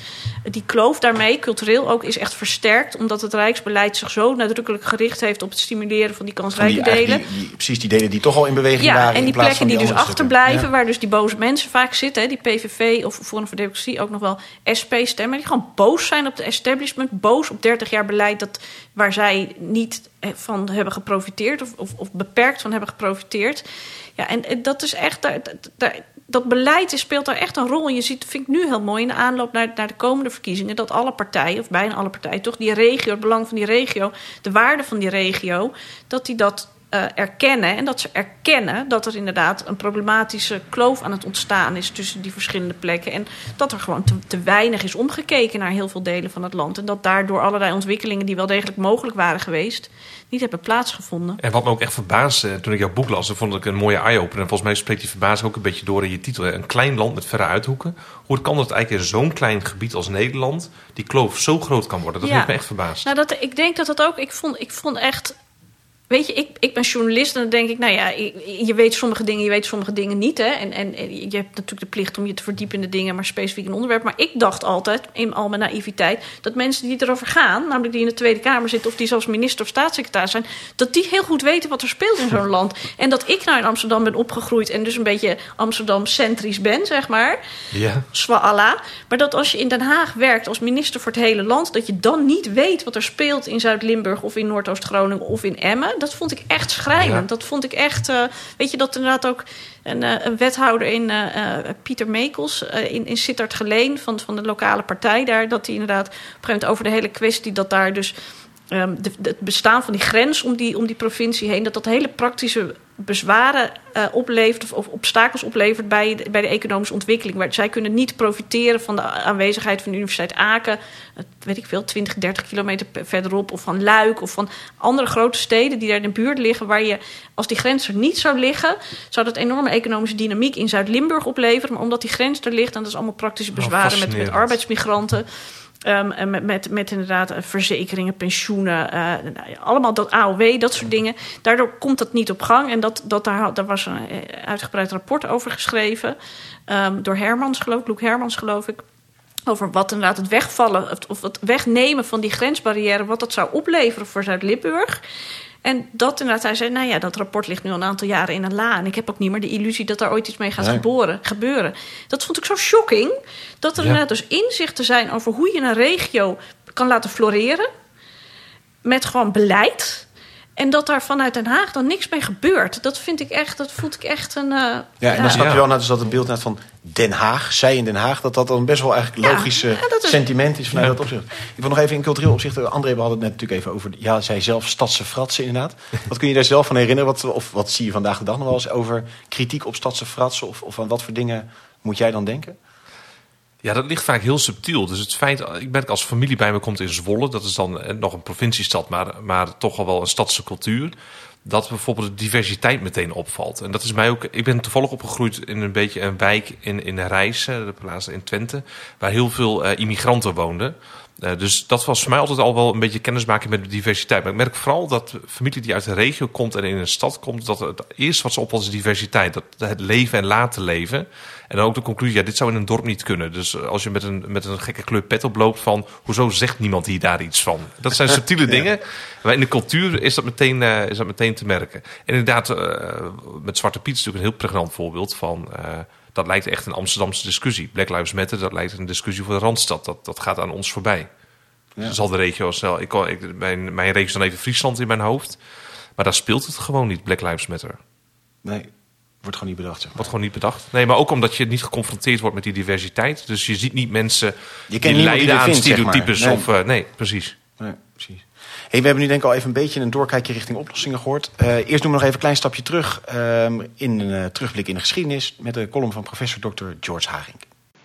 [SPEAKER 5] Die kloof daarmee, cultureel ook, is echt versterkt, omdat het Rijksbeleid zich zo nadrukkelijk gericht heeft op het stimuleren van die kansrijke
[SPEAKER 1] van die,
[SPEAKER 5] delen.
[SPEAKER 1] Die, die, precies, die delen die toch al in beweging
[SPEAKER 5] ja,
[SPEAKER 1] waren.
[SPEAKER 5] en die plekken die, dus achterblijven, ja. waar dus die boze mensen vaak zitten, hè, die PVV of Forum voor Democratie ook nog wel SP stemmen, die gewoon boos zijn op de establishment, boos op 30 jaar beleid dat, waar zij niet van hebben geprofiteerd of, of, of beperkt van hebben geprofiteerd. Ja, en dat is echt, dat beleid speelt daar echt een rol. En je ziet, vind ik nu heel mooi in de aanloop naar, naar de komende verkiezingen, dat alle partijen, of bijna alle partijen, toch die regio, het belang van die regio, de waarde van die regio, dat die dat eh, erkennen. En dat ze erkennen dat er inderdaad een problematische kloof aan het ontstaan is tussen die verschillende plekken. En dat er gewoon te, te weinig is omgekeken naar heel veel delen van het land. En dat daardoor allerlei ontwikkelingen die wel degelijk mogelijk waren geweest, niet hebben plaatsgevonden.
[SPEAKER 4] En wat me ook echt verbaasde toen ik jouw boek las, vond ik een mooie eye-opener. En volgens mij spreekt die verbazing ook een beetje door in je titel. hè. Een klein land met verre uithoeken. Hoe kan dat het eigenlijk in zo'n klein gebied als Nederland die kloof zo groot kan worden? Dat
[SPEAKER 5] Ja.
[SPEAKER 4] heeft me echt verbaasd.
[SPEAKER 5] Nou, dat, ik denk dat dat ook. Ik vond, ik vond echt. Weet je, ik, ik ben journalist en dan denk ik, nou ja, je, weet sommige dingen, je weet sommige dingen niet. Hè? En, en, en je hebt natuurlijk de plicht om je te verdiepen in de dingen, maar specifiek in een onderwerp. Maar ik dacht altijd, in al mijn naïviteit, dat mensen die erover gaan, namelijk die in de Tweede Kamer zitten of die zelfs minister of staatssecretaris zijn, dat die heel goed weten wat er speelt in zo'n land. En dat ik nou in Amsterdam ben opgegroeid en dus een beetje Amsterdam-centrisch ben, zeg maar.
[SPEAKER 4] Ja.
[SPEAKER 5] Swalla. Maar dat als je in Den Haag werkt als minister voor het hele land, dat je dan niet weet wat er speelt in Zuid-Limburg of in Noordoost-Groningen of in Emmen. Dat vond ik echt schrijnend.
[SPEAKER 4] Ja.
[SPEAKER 5] Dat vond ik echt. eh, weet je dat inderdaad ook een, eh, een wethouder in eh, Pieter Mekels in, in Sittard Geleen van, van de lokale partij daar, dat hij inderdaad op een gegeven moment over de hele kwestie dat daar dus. ehm, de, de- het bestaan van die grens om die, om die provincie heen, dat dat hele praktische bezwaren eh, oplevert of, of obstakels oplevert bij, de- bij de economische ontwikkeling. Waar, zij kunnen niet profiteren van de aanwezigheid van de Universiteit Aken, weet ik veel, 20, 30 kilometer verderop, of van Luik of van andere grote steden die daar in de buurt liggen, waar je, als die grens er niet zou liggen, zou dat enorme economische dynamiek in Zuid-Limburg opleveren. Maar omdat die grens er ligt, en dat is allemaal praktische bezwaren met, met arbeidsmigranten. Ehm, met, met, met inderdaad eh, verzekeringen, pensioenen, eh, nou allemaal dat AOW, dat soort dingen. Daardoor komt dat niet op gang. En dat, dat daar, daar was een eh, uitgebreid rapport over geschreven. ehm, door Hermans, geloof ik, Loek Hermans, geloof ik. Over wat inderdaad het wegvallen of- of het wegnemen van die grensbarrière, wat dat zou opleveren voor Zuid-Limburg. En dat inderdaad, hij zei, nou ja, dat rapport ligt nu al een aantal jaren in een la. En ik heb ook niet meer de illusie dat daar ooit iets mee gaat
[SPEAKER 1] Nee.
[SPEAKER 5] geboren, gebeuren. Dat vond ik zo shocking. Dat er
[SPEAKER 4] Ja.
[SPEAKER 5] inderdaad dus inzichten zijn over hoe je een regio kan laten floreren. Met gewoon beleid. En dat daar vanuit Den Haag dan niks mee gebeurt. Dat vind ik echt, dat voelt ik echt een. eh,
[SPEAKER 1] Ja, en dan snap je wel net als dat het beeld net van Den Haag, zij in Den Haag, dat dat dan best wel eigenlijk logisch
[SPEAKER 5] ja, dat is-
[SPEAKER 1] sentiment is vanuit
[SPEAKER 4] Ja.
[SPEAKER 1] dat opzicht. Ik wil nog even in cultureel opzicht, eh, André, we hadden het net natuurlijk even over, ja, zij zelf stadse fratsen inderdaad. Wat kun je daar zelf van herinneren? Wat, of wat zie je vandaag de dag nog wel eens over kritiek op stadse fratsen? Of, of aan wat voor dingen moet jij dan denken?
[SPEAKER 4] Ja, dat ligt vaak heel subtiel. Dus het feit, ik ben als familie bij me komt in Zwolle, dat is dan eh, nog een provinciestad, maar, maar toch al wel een stadse cultuur. Dat bijvoorbeeld de diversiteit meteen opvalt. En dat is mij ook. Ik ben toevallig opgegroeid in een beetje een wijk in, in Rijssen, de plaats in Twente, waar heel veel eh, immigranten woonden. Eh, dus dat was voor mij altijd al wel een beetje kennismaking met de diversiteit. Maar ik merk vooral dat familie die uit de regio komt en in een stad komt, dat het eerste wat ze opvalt is diversiteit. Dat het leven en laten leven. En dan ook de conclusie, ja, dit zou in een dorp niet kunnen. Dus eh, als je met een, met een gekke kleur pet oploopt van, hoezo zegt niemand hier daar iets van? Dat zijn subtiele dingen. Maar in de cultuur is dat meteen, eh, is dat meteen te merken. En inderdaad, met Zwarte Piet is natuurlijk een heel pregnant voorbeeld van... dat lijkt echt een Amsterdamse discussie. Black Lives Matter, dat lijkt een discussie voor de Randstad. Dat, dat gaat aan ons voorbij.
[SPEAKER 1] Ja.
[SPEAKER 4] Zal de regio snel... Ik, ik, mijn, mijn regio is dan even Friesland in mijn hoofd. Maar daar speelt het gewoon niet, Black Lives Matter.
[SPEAKER 1] Nee, wordt gewoon niet bedacht. Zeg maar.
[SPEAKER 4] Wordt gewoon niet bedacht. Nee, maar ook omdat je niet geconfronteerd wordt met die diversiteit. Dus je ziet niet mensen
[SPEAKER 1] Je
[SPEAKER 4] die lijden aan
[SPEAKER 1] vindt, zeg maar.
[SPEAKER 4] stereotypes.
[SPEAKER 1] Nee.
[SPEAKER 4] Of, eh, nee, precies.
[SPEAKER 1] Nee, precies. We hebben nu denk ik al even een beetje een doorkijkje richting oplossingen gehoord. Eh, eerst doen we nog even een klein stapje terug ehm, in een eh, terugblik in de geschiedenis met de column van professor Dr. George Haring.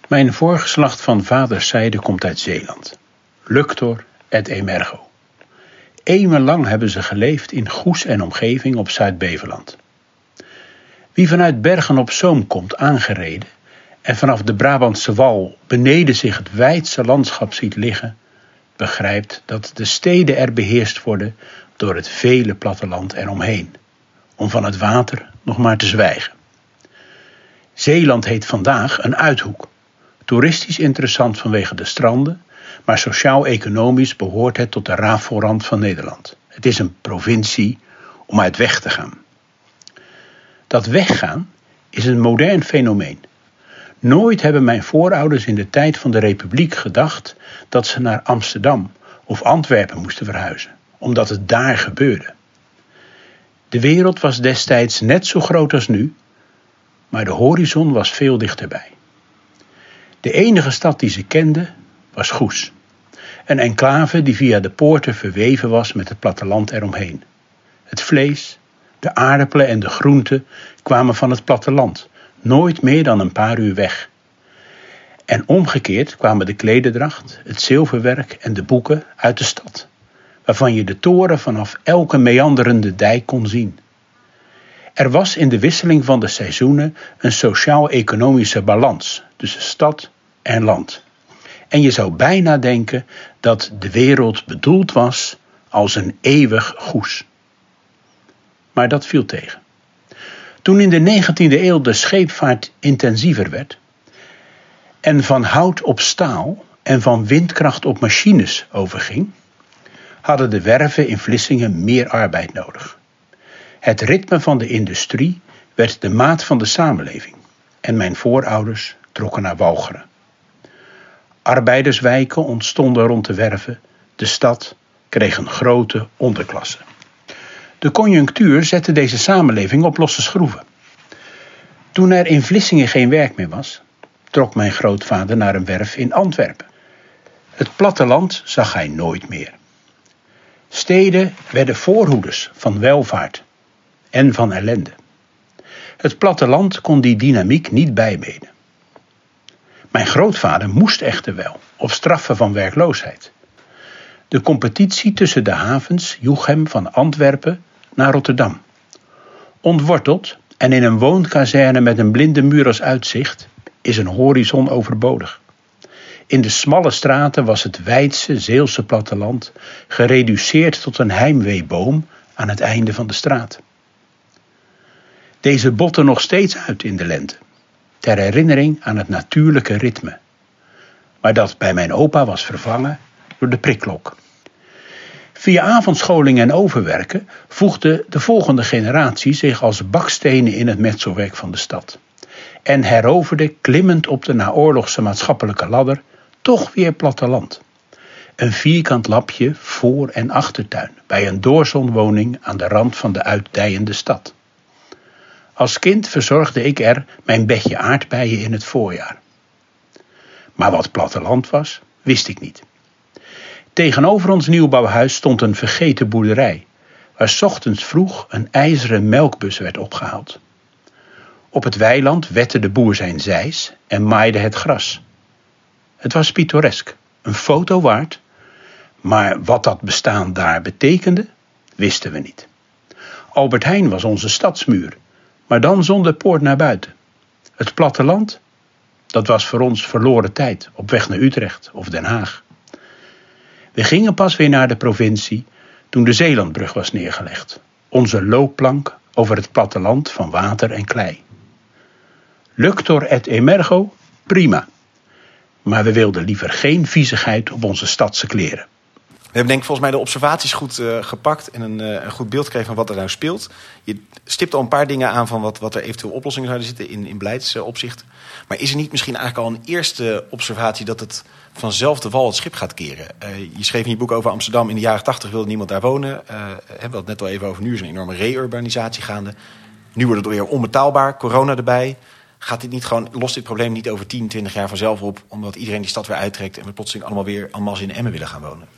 [SPEAKER 7] Mijn voorgeslacht van vaderszijde komt uit Zeeland. Luctor et emergo. Eeuwenlang hebben ze geleefd in Goes en omgeving op Zuid-Beveland. Wie vanuit Bergen op Zoom komt aangereden en vanaf de Brabantse wal beneden zich het wijdse landschap ziet liggen, begrijpt dat de steden er beheerst worden door het vele platteland eromheen, om van het water nog maar te zwijgen. Zeeland heet vandaag een uithoek. Toeristisch interessant vanwege de stranden, maar sociaal-economisch behoort het tot de raafvoorrand van Nederland. Het is een provincie om uit weg te gaan. Dat weggaan is een modern fenomeen. Nooit hebben mijn voorouders in de tijd van de Republiek gedacht dat ze naar Amsterdam of Antwerpen moesten verhuizen, omdat het daar gebeurde. De wereld was destijds net zo groot als nu, maar de horizon was veel dichterbij. De enige stad die ze kende was Goes. Een enclave die via de poorten verweven was met het platteland eromheen. Het vlees, de aardappelen en de groenten kwamen van het platteland, nooit meer dan een paar uur weg. En omgekeerd kwamen de klededracht, het zilverwerk en de boeken uit de stad, waarvan je de toren vanaf elke meanderende dijk kon zien. Er was in de wisseling van de seizoenen een sociaal-economische balans tussen stad en land. En je zou bijna denken dat de wereld bedoeld was als een eeuwig goes. Maar dat viel tegen. Toen in de 19e eeuw de scheepvaart intensiever werd en van hout op staal en van windkracht op machines overging, hadden de werven in Vlissingen meer arbeid nodig. Het ritme van de industrie werd de maat van de samenleving en mijn voorouders trokken naar Walcheren. Arbeiderswijken ontstonden rond de werven, de stad kreeg een grote onderklasse. De conjunctuur zette deze samenleving op losse schroeven. Toen er in Vlissingen geen werk meer was, trok mijn grootvader naar een werf in Antwerpen. Het platteland zag hij nooit meer. Steden werden voorhoeders van welvaart en van ellende. Het platteland kon die dynamiek niet bijbenen. Mijn grootvader moest echter wel, op straffen van werkloosheid. De competitie tussen de havens joeg hem van Antwerpen naar Rotterdam. Ontworteld en in een woonkazerne met een blinde muur als uitzicht is een horizon overbodig. In de smalle straten was het wijdse Zeelse platteland gereduceerd tot een heimweeboom aan het einde van de straat. Deze botten nog steeds uit in de lente, ter herinnering aan het natuurlijke ritme. Maar dat bij mijn opa was vervangen door de prikklok. Via avondscholing en overwerken voegde de volgende generatie zich als bakstenen in het metselwerk van de stad. En heroverde klimmend op de naoorlogse maatschappelijke ladder toch weer platteland. Een vierkant lapje voor- en achtertuin bij een doorzonwoning aan de rand van de uitdijende stad. Als kind verzorgde ik er mijn bedje aardbeien in het voorjaar. Maar wat platteland was, wist ik niet. Tegenover ons nieuwbouwhuis stond een vergeten boerderij, waar ochtends vroeg een ijzeren melkbus werd opgehaald. Op het weiland wette de boer zijn zeis en maaide het gras. Het was pittoresk, een foto waard, maar wat dat bestaan daar betekende, wisten we niet. Albert Heijn was onze stadsmuur, maar dan zonder poort naar buiten. Het platteland, dat was voor ons verloren tijd op weg naar Utrecht of Den Haag. We gingen pas weer naar de provincie toen de Zeelandbrug was neergelegd. Onze loopplank over het platteland van water en klei. Luctor et emergo, prima. Maar we wilden liever geen viezigheid op onze stadse kleren.
[SPEAKER 1] We hebben denk ik volgens mij de observaties goed uh, gepakt en een, uh, een, goed beeld gekregen van wat er nou speelt. Je stipt al een paar dingen aan van wat, wat er eventueel oplossingen zouden zitten in, in beleidsopzicht. Maar is er niet misschien eigenlijk al een eerste observatie dat het vanzelf de wal het schip gaat keren? Je schreef in je boek over Amsterdam, in de jaren tachtig wilde niemand daar wonen. we het net al even over, nu is een enorme reurbanisatie gaande. Nu wordt het weer onbetaalbaar, corona erbij. Gaat dit niet gewoon, lost dit probleem niet over 10, 20 jaar vanzelf op, omdat iedereen die stad weer uittrekt en we plotseling allemaal weer en in Emmen willen gaan wonen?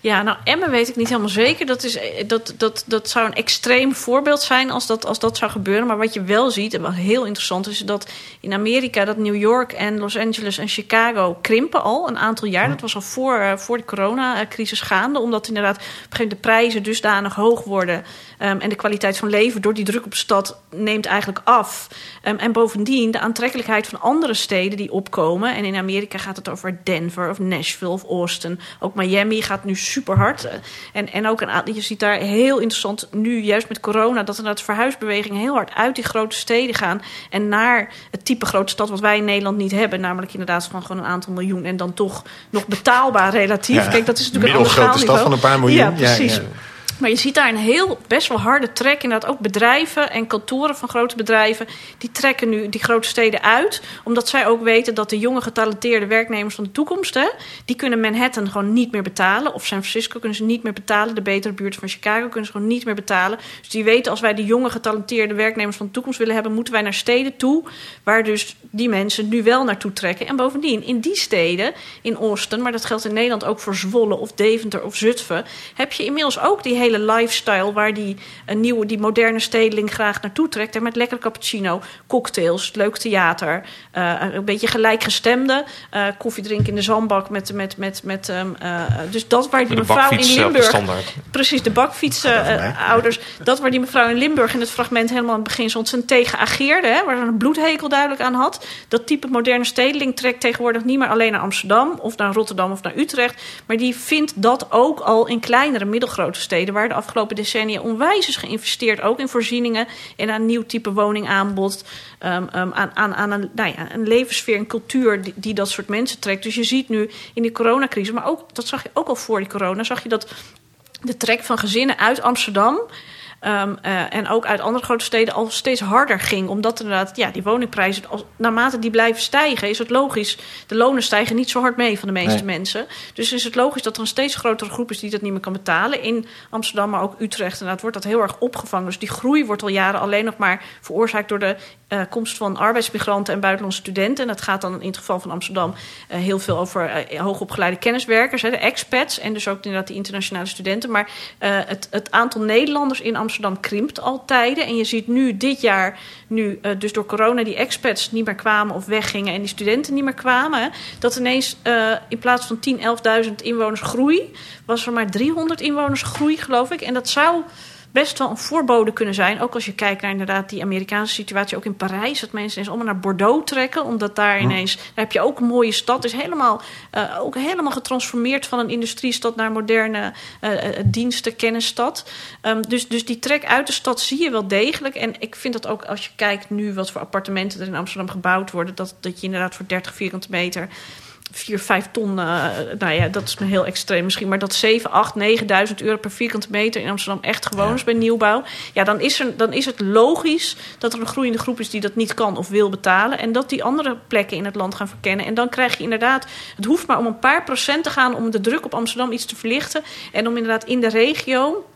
[SPEAKER 5] Ja, nou, Emmen weet ik niet helemaal zeker. Dat, is, dat, dat, dat zou een extreem voorbeeld zijn als dat, als dat zou gebeuren. Maar wat je wel ziet, en wat heel interessant is... dat in Amerika, dat New York en Los Angeles en Chicago krimpen al een aantal jaar. Dat was al voor, uh, voor de coronacrisis gaande. Omdat inderdaad op een gegeven moment de prijzen dusdanig hoog worden... Um, en de kwaliteit van leven door die druk op de stad neemt eigenlijk af. Um, en bovendien de aantrekkelijkheid van andere steden die opkomen. En in Amerika gaat het over Denver of Nashville of Austin. Ook Miami gaat nu super hard. En, en ook een, je ziet daar heel interessant nu, juist met corona, dat er verhuisbewegingen heel hard uit die grote steden gaan. En naar het type grote stad wat wij in Nederland niet hebben. Namelijk inderdaad van gewoon een aantal miljoen. En dan toch nog betaalbaar relatief.
[SPEAKER 1] Ja,
[SPEAKER 5] Kijk, dat is natuurlijk een
[SPEAKER 1] grote stad van een paar miljoen.
[SPEAKER 5] Ja, precies. Ja, ja. Maar je ziet daar een heel best wel harde trek. Inderdaad, ook bedrijven en kantoren van grote bedrijven. die trekken nu die grote steden uit. Omdat zij ook weten dat de jonge getalenteerde werknemers van de toekomst. Hè, die kunnen Manhattan gewoon niet meer betalen. Of San Francisco kunnen ze niet meer betalen. De betere buurt van Chicago kunnen ze gewoon niet meer betalen. Dus die weten als wij de jonge getalenteerde werknemers van de toekomst willen hebben. moeten wij naar steden toe. waar dus die mensen nu wel naartoe trekken. En bovendien, in die steden, in Austin. maar dat geldt in Nederland ook voor Zwolle of Deventer of Zutphen. heb je inmiddels ook die hele lifestyle waar die, een nieuwe, die moderne stedeling graag naartoe trekt. En met lekker cappuccino, cocktails, leuk theater, uh, een beetje gelijkgestemde. Uh, koffie drinken in de zandbak met. met, met, met um, uh, dus dat waar die mevrouw in Limburg. Precies, de bakfietsouders. dat waar die mevrouw in Limburg in het fragment helemaal aan het begin ontzettend tegen ageerde. Hè, waar ze een bloedhekel duidelijk aan had. Dat type moderne stedeling trekt tegenwoordig niet meer alleen naar Amsterdam of naar Rotterdam of naar Utrecht. Maar die vindt dat ook al in kleinere, middelgrote steden. Waar de afgelopen decennia onwijs is geïnvesteerd. Ook in voorzieningen en aan nieuw type woningaanbod. Um, aan, aan, aan een, nou ja, een levenssfeer en cultuur die, die dat soort mensen trekt. Dus je ziet nu in die coronacrisis, maar ook, dat zag je ook al voor die corona, zag je dat de trek van gezinnen uit Amsterdam Um, uh, en ook uit andere grote steden al steeds harder ging. Omdat inderdaad, ja, die woningprijzen, als, naarmate die blijven stijgen, is het logisch. De lonen stijgen niet zo hard mee van de meeste nee. mensen. Dus is het logisch dat er een steeds grotere groep is die dat niet meer kan betalen. In Amsterdam, maar ook Utrecht, inderdaad, wordt dat heel erg opgevangen. Dus die groei wordt al jaren alleen nog maar veroorzaakt door de uh, komst van arbeidsmigranten en buitenlandse studenten. En dat gaat dan in het geval van Amsterdam uh, heel veel over hoogopgeleide kenniswerkers, hè, de expats. En dus ook inderdaad die internationale studenten. Maar het, het aantal Nederlanders in Amsterdam krimpt al tijden. En je ziet nu dit jaar, nu dus door corona die expats niet meer kwamen of weggingen en die studenten niet meer kwamen. Dat ineens in plaats van 10, 11.000 inwoners groei, was er maar 300 inwoners groei, geloof ik. En dat zou best wel een voorbode kunnen zijn. Ook als je kijkt naar inderdaad die Amerikaanse situatie, ook in Parijs. Dat mensen ineens allemaal naar Bordeaux trekken. Omdat daar ineens, daar heb je ook een mooie stad. is helemaal, uh, ook helemaal getransformeerd van een industriestad naar moderne uh, diensten, kennisstad. Um, dus, dus die trek uit de stad zie je wel degelijk. En ik vind dat ook als je kijkt nu wat voor appartementen er in Amsterdam gebouwd worden. Dat, dat je inderdaad voor 30 vierkante meter 4, 5 ton, uh, nou ja, dat is me heel extreem misschien, maar dat 7, 8, 9000 euro per vierkante meter in Amsterdam echt gewoon ja. is bij nieuwbouw. Ja, dan is, er, dan is het logisch dat er een groeiende groep is die dat niet kan of wil betalen. En dat die andere plekken in het land gaan verkennen. En dan krijg je inderdaad, het hoeft maar om een paar procent te gaan om de druk op Amsterdam iets te verlichten. En om inderdaad in de regio.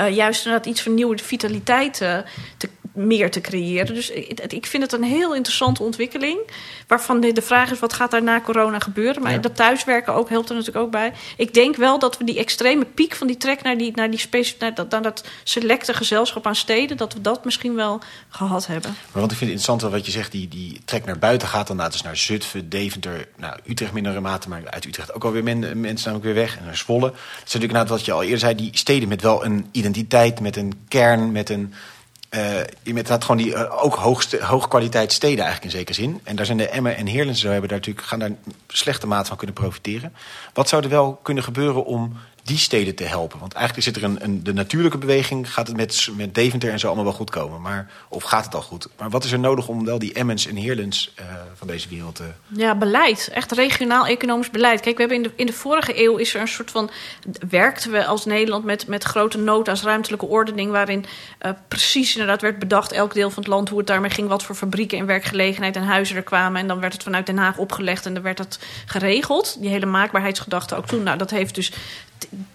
[SPEAKER 5] Uh, juist inderdaad iets van nieuwe vitaliteit uh, te meer te creëren. Dus ik vind het een heel interessante ontwikkeling. Waarvan de, de vraag is, wat gaat daar na corona gebeuren? Maar ja. dat thuiswerken ook helpt er natuurlijk ook bij. Ik denk wel dat we die extreme piek van die trek naar, die, naar, die naar, dat, naar dat selecte gezelschap aan steden... dat we dat misschien wel gehad hebben.
[SPEAKER 1] Maar want ik vind het interessant wat je zegt, die, die trek naar buiten gaat... dan dus naar Zutphen, Deventer, nou, Utrecht mindere mate... maar uit Utrecht ook alweer men, mensen namelijk weer weg. En naar Zwolle. Dat is natuurlijk inderdaad wat je al eerder zei... die steden met wel een identiteit, met een kern, met een uh, je met dat gewoon die uh, ook hoogste, hoogkwaliteit steden eigenlijk in zekere zin. En daar zijn de Emmen en Heerlen zo hebben daar natuurlijk gaan daar slechte mate van kunnen profiteren. Wat zou er wel kunnen gebeuren om die steden te helpen? Want eigenlijk zit er een, een, de natuurlijke beweging, gaat het met, met Deventer en zo allemaal wel goed komen. Maar, of gaat het al goed? Maar wat is er nodig om wel die Emmens en Heerlens uh, van deze wereld te...
[SPEAKER 5] Ja, beleid. Echt regionaal economisch beleid. Kijk, we hebben in de, in de vorige eeuw is er een soort van... werkten we als Nederland met, met grote nota's ruimtelijke ordening... waarin uh, precies inderdaad werd bedacht elk deel van het land... hoe het daarmee ging, wat voor fabrieken en werkgelegenheid en huizen er kwamen. En dan werd het vanuit Den Haag opgelegd en dan werd het geregeld. Die hele maakbaarheidsgedachte ook toen. Nou, dat heeft dus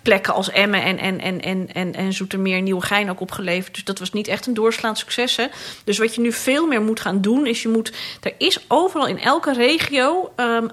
[SPEAKER 5] plekken als Emmen en, en, en, en, en, en Zoetermeer Nieuwegein ook opgeleverd. Dus dat was niet echt een doorslaand succes. Hè? Dus wat je nu veel meer moet gaan doen, is je moet... Er is overal in elke regio... Um,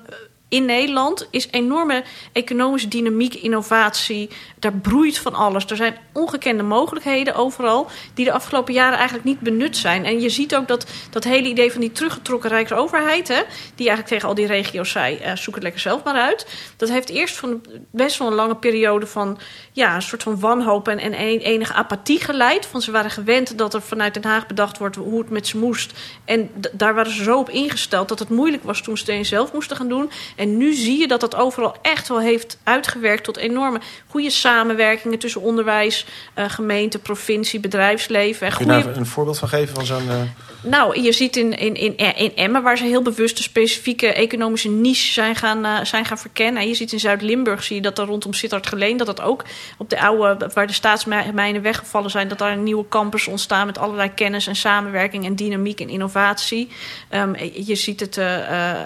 [SPEAKER 5] in Nederland is enorme economische dynamiek, innovatie. Daar broeit van alles. Er zijn ongekende mogelijkheden overal die de afgelopen jaren eigenlijk niet benut zijn. En je ziet ook dat dat hele idee van die teruggetrokken rijksoverheid, hè, die eigenlijk tegen al die regio's zei: uh, zoek het lekker zelf maar uit. Dat heeft eerst van best wel een lange periode van ja, een soort van wanhoop en, en enige apathie geleid. Van ze waren gewend dat er vanuit Den Haag bedacht wordt hoe het met ze moest. En daar waren ze zo op ingesteld dat het moeilijk was toen ze het zelf moesten gaan doen. En nu zie je dat dat overal echt wel heeft uitgewerkt tot enorme goede samenwerkingen tussen onderwijs, uh, gemeente, provincie, bedrijfsleven.
[SPEAKER 1] Kun je daar een voorbeeld van geven van zo'n. Uh...
[SPEAKER 5] Nou, je ziet in, in, in, in Emmen, waar ze heel bewust de specifieke economische niche zijn gaan, uh, zijn gaan verkennen. En je ziet in Zuid-Limburg, zie je dat er rondom Sittard Geleen, dat dat ook op de oude, waar de staatsmijnen weggevallen zijn, dat daar een nieuwe campus ontstaan met allerlei kennis en samenwerking en dynamiek en innovatie. Um, je ziet het uh, uh,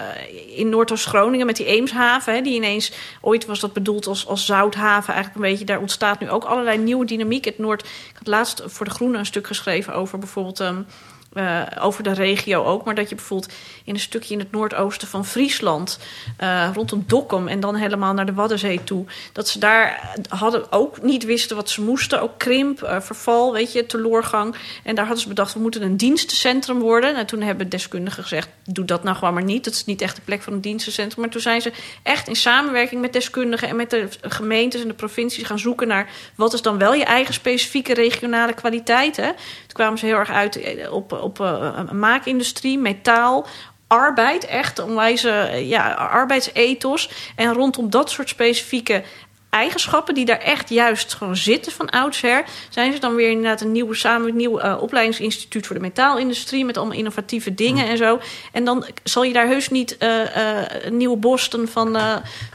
[SPEAKER 5] in Noordoost-Groningen met die Eemshaven, hè, die ineens, ooit was dat bedoeld als, als zouthaven, eigenlijk een beetje, daar ontstaat nu ook allerlei nieuwe dynamiek. Het Noord, ik had laatst voor de Groene een stuk geschreven over bijvoorbeeld. Um, uh, over de regio ook. Maar dat je bijvoorbeeld in een stukje in het noordoosten van Friesland, uh, rondom Dokkum en dan helemaal naar de Waddenzee toe, dat ze daar hadden ook niet wisten wat ze moesten. Ook krimp, uh, verval, weet je, teloorgang. En daar hadden ze bedacht, we moeten een dienstencentrum worden. En toen hebben deskundigen gezegd, doe dat nou gewoon maar niet. Dat is niet echt de plek van een dienstencentrum. Maar toen zijn ze echt in samenwerking met deskundigen en met de gemeentes en de provincies gaan zoeken naar wat is dan wel je eigen specifieke regionale kwaliteit. Toen kwamen ze heel erg uit op op uh, maakindustrie, metaal, arbeid, echt onwijs ja, arbeidsethos. En rondom dat soort specifieke eigenschappen die daar echt juist gewoon zitten van oudsher, zijn ze dan weer inderdaad een nieuwe samen een nieuw uh, opleidingsinstituut voor de metaalindustrie met allemaal innovatieve dingen en zo. En dan zal je daar heus niet uh, uh, een nieuwe Boston van,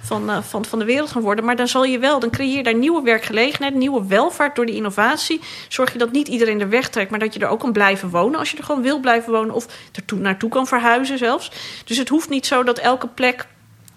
[SPEAKER 5] van, van, van de wereld gaan worden, maar dan zal je wel, dan creëer je daar nieuwe werkgelegenheid, nieuwe welvaart door die innovatie. Zorg je dat niet iedereen er wegtrekt, maar dat je er ook kan blijven wonen als je er gewoon wil blijven wonen of er naartoe kan verhuizen zelfs. Dus het hoeft niet zo dat elke plek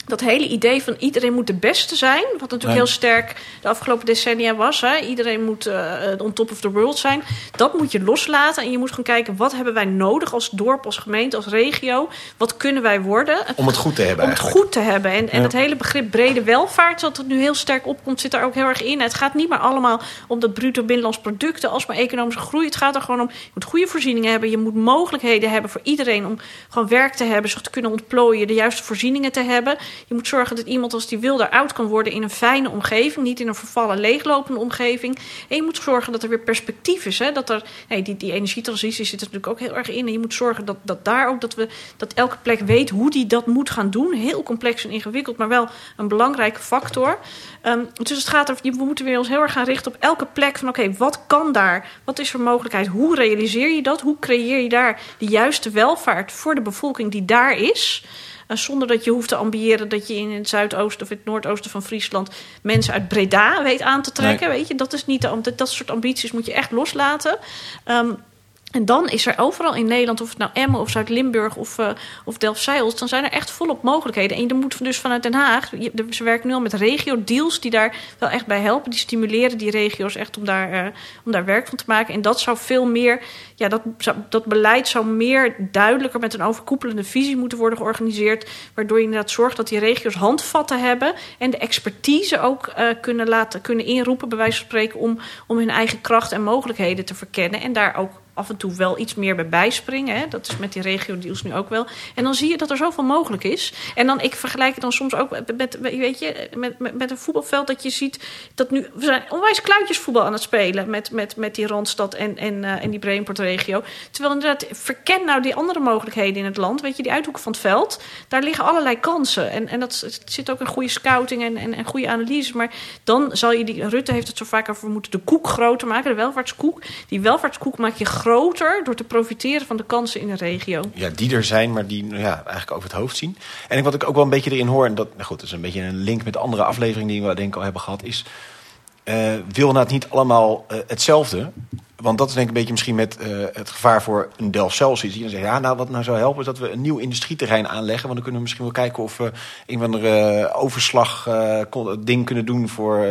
[SPEAKER 5] dat hele idee van iedereen moet de beste zijn, wat natuurlijk
[SPEAKER 1] Nee.
[SPEAKER 5] heel sterk de afgelopen decennia was. Hè? Iedereen moet eh, on top of the world zijn. Dat moet je loslaten en je moet gaan kijken wat hebben wij nodig als dorp, als gemeente, als regio. Wat kunnen wij worden?
[SPEAKER 1] Om het goed te hebben
[SPEAKER 5] Om het
[SPEAKER 1] eigenlijk.
[SPEAKER 5] goed te hebben. En, en
[SPEAKER 1] Ja.
[SPEAKER 5] hele begrip brede welvaart, dat het nu heel sterk opkomt, zit daar ook heel erg in. Het gaat niet meer allemaal om dat bruto binnenlands product, als maar economische groei. Het gaat er gewoon om, je moet goede voorzieningen hebben. Je moet mogelijkheden hebben voor iedereen om gewoon werk te hebben, zich te kunnen ontplooien, de juiste voorzieningen te hebben. Je moet zorgen dat iemand als die wil daar oud kan worden in een fijne omgeving, niet in een vervallen, leeglopende omgeving. En je moet zorgen dat er weer perspectief is. Hè? Dat er, hey, die, die energietransitie zit er natuurlijk ook heel erg in. En je moet zorgen dat, dat daar ook, dat, we, dat elke plek weet hoe die dat moet gaan doen. Heel complex en ingewikkeld, maar wel een belangrijke factor. Ehm, dus het gaat er, we moeten weer ons heel erg gaan richten op elke plek van oké, wat kan daar? Wat is er mogelijkheid? Hoe realiseer je dat? Hoe creëer je daar de juiste welvaart voor de bevolking die daar is? Zonder dat je hoeft te ambiëren dat je in het zuidoosten of het noordoosten van Friesland mensen uit Breda weet aan te trekken. Weet je, dat is niet de, dat soort ambities moet je echt loslaten. Um, en dan is er overal in Nederland, of het nou Emmen of Zuid-Limburg of, uh, of Delft-Zeils, dan zijn er echt volop mogelijkheden. En je moet dus vanuit Den Haag, ze werken nu al met regio-deals die daar wel echt bij helpen. Die stimuleren die regio's echt om daar, uh, om daar werk van te maken. En dat zou veel meer, ja, dat, dat beleid zou meer duidelijker met een overkoepelende visie moeten worden georganiseerd. Waardoor je inderdaad zorgt dat die regio's handvatten hebben en de expertise ook uh, kunnen, laten, kunnen inroepen, bij wijze van spreken, om, om hun eigen kracht en mogelijkheden te verkennen. En daar ook af en toe wel iets meer bij bijspringen. Hè? Dat is met die regio-deals nu ook wel. En dan zie je dat er zoveel mogelijk is. En dan, ik vergelijk het dan soms ook met, weet je, met, met, een voetbalveld dat je ziet dat nu... We zijn onwijs kluitjesvoetbal aan het spelen met, met, met die Randstad en, en, uh, en die Brainport-regio. Terwijl inderdaad, verken nou die andere mogelijkheden in het land. Weet je, die uithoeken van het veld, daar liggen allerlei kansen. En, en dat zit ook in goede scouting en, en, goede analyses. Maar dan zal je die... Rutte heeft het zo vaak over, moeten de koek groter maken, de welvaartskoek. Die welvaartskoek maak je groter door te profiteren van de kansen in de regio.
[SPEAKER 1] Ja, die er zijn, maar die ja, eigenlijk over het hoofd zien. En wat ik ook wel een beetje erin hoor, en dat, nou goed, dat is een beetje een link met andere afleveringen die we denk ik al hebben gehad, is uh, wil nou niet allemaal uh, hetzelfde. Want dat is denk ik een beetje misschien met uh, het gevaar voor een Delft Celsius. Die dan zeggen, ja, nou wat nou zou helpen is dat we een nieuw industrieterrein aanleggen. Want dan kunnen we misschien wel kijken of we een van de overslag ding kunnen doen voor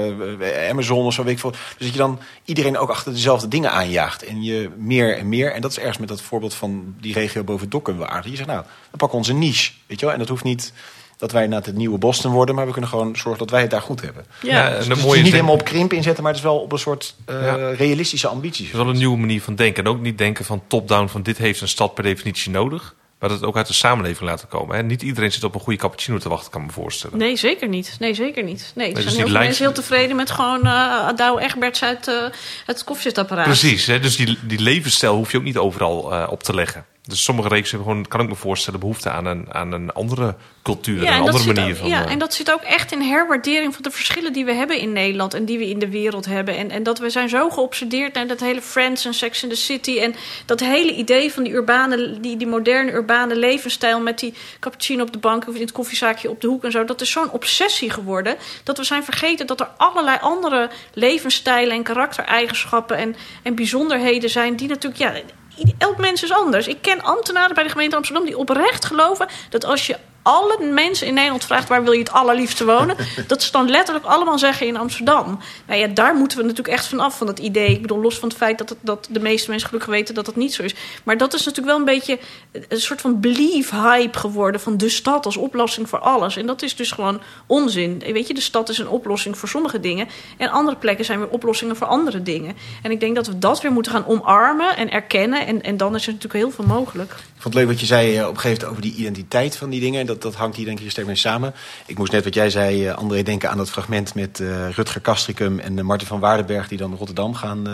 [SPEAKER 1] Amazon of zo. Weet ik veel. Dus dat je dan iedereen ook achter dezelfde dingen aanjaagt. En je meer en meer. En dat is ergens met dat voorbeeld van die regio boven Dokken we. Je zegt, nou, we pakken onze niche. Weet je wel? En dat hoeft niet dat wij naar het nieuwe Boston worden, maar we kunnen gewoon zorgen dat wij het daar goed hebben.
[SPEAKER 5] Ja,
[SPEAKER 4] Ja,
[SPEAKER 5] dus
[SPEAKER 4] en
[SPEAKER 1] Dus
[SPEAKER 4] het mooie
[SPEAKER 1] is
[SPEAKER 4] is
[SPEAKER 1] niet
[SPEAKER 4] denk-
[SPEAKER 1] helemaal op krimp inzetten, maar het is wel op een soort uh,
[SPEAKER 4] Ja.
[SPEAKER 1] realistische ambities.
[SPEAKER 4] Het is wel een nieuwe manier van denken. En ook niet denken van top-down, van dit heeft een stad per definitie nodig. Maar dat het ook uit de samenleving laten komen. Hè. Niet iedereen zit op een goede cappuccino te wachten, kan ik me voorstellen.
[SPEAKER 5] Nee, zeker niet. Nee, zeker niet. Nee, er
[SPEAKER 4] dus
[SPEAKER 5] zijn heel veel mensen heel tevreden met gewoon uh, Douwe Egberts uit, uh, uit het koffiezetapparaat.
[SPEAKER 4] Precies, hè. dus die, die levensstijl hoef je ook niet overal uh, op te leggen. Dus sommige regio's hebben gewoon, kan ik me voorstellen, behoefte aan een, aan een andere cultuur,
[SPEAKER 5] Ja,
[SPEAKER 4] een andere manier
[SPEAKER 5] ook,
[SPEAKER 4] van.
[SPEAKER 5] ja
[SPEAKER 4] eh,
[SPEAKER 5] en dat zit ook echt in herwaardering van de verschillen die we hebben in Nederland en die we in de wereld hebben. En, en dat we zijn zo geobsedeerd naar dat hele Friends en Sex in the City. En dat hele idee van die urbane, die, die moderne urbane levensstijl met die cappuccino op de bank of in het koffiezaakje op de hoek en zo. Dat is zo'n obsessie geworden dat we zijn vergeten dat er allerlei andere levensstijlen en karaktereigenschappen en, en bijzonderheden zijn die natuurlijk, ja, elk mens is anders. Ik ken ambtenaren bij de gemeente Amsterdam die oprecht geloven dat als je alle mensen in Nederland vraagt waar wil je het allerliefste wonen, dat ze dan letterlijk allemaal zeggen in Amsterdam. Nou ja, daar moeten we natuurlijk echt van af van dat idee. Ik bedoel, los van het feit dat, het, dat de meeste mensen gelukkig weten dat dat niet zo is. Maar dat is natuurlijk wel een beetje een soort van belief-hype geworden van de stad als oplossing voor alles. En dat is dus gewoon onzin. Weet je, de stad is een oplossing voor sommige dingen en andere plekken zijn weer oplossingen voor andere dingen. En ik denk dat we dat weer moeten gaan omarmen en erkennen. En, en dan is er natuurlijk heel veel mogelijk.
[SPEAKER 1] Vond het leuk wat je zei eh, op een gegeven moment over die identiteit van die dingen. Dat, dat hangt hier denk ik sterk mee samen. Ik moest net wat jij zei, eh, André, denken aan dat fragment met eh, Rutger Kastricum en eh, Martin van Waardenberg... die dan Rotterdam gaan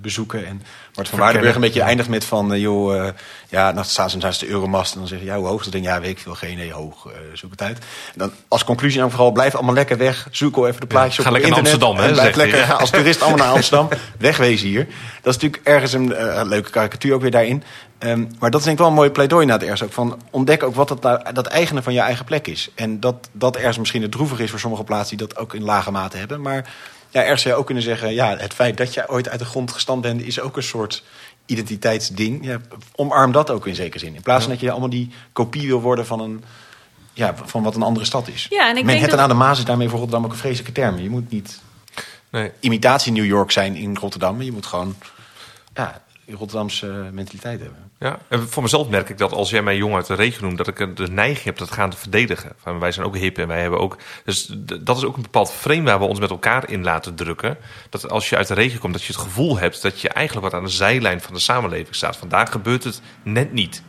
[SPEAKER 1] bezoeken. En Martin van Waardenberg een beetje eindigt met van... joh, ja, dan staan ze naast de Euromast en dan zeg je... ja, hoe hoog? Dan denk je, ja, weet ik veel, geen idee, hoog, zoek het uit. En dan als conclusie dan vooral, blijf allemaal lekker weg. Zoek al even de plaatjes
[SPEAKER 4] Ja,
[SPEAKER 1] op
[SPEAKER 4] ga
[SPEAKER 1] op
[SPEAKER 4] lekker naar
[SPEAKER 1] internet.
[SPEAKER 4] Amsterdam, hè,
[SPEAKER 1] blijf lekker
[SPEAKER 4] ja.
[SPEAKER 1] als toerist allemaal naar Amsterdam. Wegwezen hier. Dat is natuurlijk ergens een leuke karikatuur ook weer daarin. Ehm, maar dat is denk ik wel een mooi pleidooi na het ergens ook. Van ontdek ook wat dat, nou, dat eigene van je eigen plek is. En dat dat ergens misschien het droevig is voor sommige plaatsen die dat ook in lage mate hebben. Maar ja, ergens zou je ook kunnen zeggen, ja, het feit dat je ooit uit de grond gestampt bent, is ook een soort identiteitsding. Ja, omarm dat ook in zekere zin. In plaats van dat je allemaal die kopie wil worden van een. Ja, van wat een andere stad is.
[SPEAKER 5] Ja, en ik denk
[SPEAKER 1] Manhattan
[SPEAKER 5] dat-
[SPEAKER 1] aan de Maas is daarmee voor Rotterdam ook een vreselijke term. Je moet niet
[SPEAKER 4] nee.
[SPEAKER 1] imitatie New York zijn in Rotterdam. Je moet gewoon ja, die Rotterdamse mentaliteit hebben.
[SPEAKER 4] Ja, en voor mezelf merk ik dat als jij mij jong uit de regio noemt, dat ik de neiging heb dat gaan te verdedigen. Van, wij zijn ook hip en wij hebben ook. Dus dat is ook een bepaald frame waar we ons met elkaar in laten drukken. Dat als je uit de regio komt, dat je het gevoel hebt dat je eigenlijk wat aan de zijlijn van de samenleving staat. Vandaag gebeurt het net niet.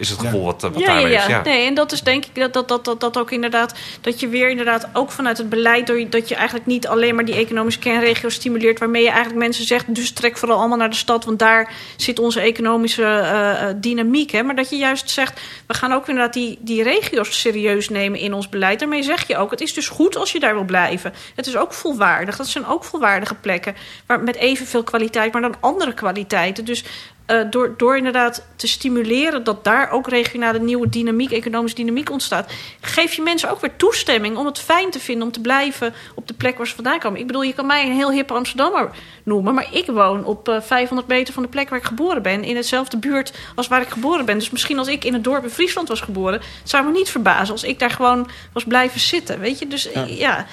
[SPEAKER 4] Is het gevoel wat, wat
[SPEAKER 5] Ja, ja,
[SPEAKER 4] daarmee
[SPEAKER 5] ja.
[SPEAKER 4] is. Ja.
[SPEAKER 5] Nee, en dat is denk ik dat dat, dat, dat, dat ook inderdaad. Dat je weer inderdaad ook vanuit het beleid. door je- dat je eigenlijk niet alleen maar die economische kernregio stimuleert. waarmee je eigenlijk mensen zegt. dus trek vooral allemaal naar de stad. want daar zit onze economische eh, eh, dynamiek. Hè. Maar dat je juist zegt. we gaan ook inderdaad die, die regio's serieus nemen in ons beleid. Daarmee zeg je ook. het is dus goed als je daar wil blijven. Het is ook volwaardig. Dat zijn ook volwaardige plekken. Maar met evenveel kwaliteit, maar dan andere kwaliteiten. Dus eh, door, door inderdaad te stimuleren dat daar ook regionale nieuwe dynamiek, economische dynamiek ontstaat, geef je mensen ook weer toestemming om het fijn te vinden om te blijven op de plek waar ze vandaan komen. Ik bedoel, je kan mij een heel hippe Amsterdammer noemen, maar ik woon op eh, 500 meter van de plek waar ik geboren ben, in hetzelfde buurt als waar ik geboren ben. Dus misschien als ik in het dorp in Friesland was geboren, zou me niet verbazen als ik daar gewoon was blijven zitten. Weet je, dus ja.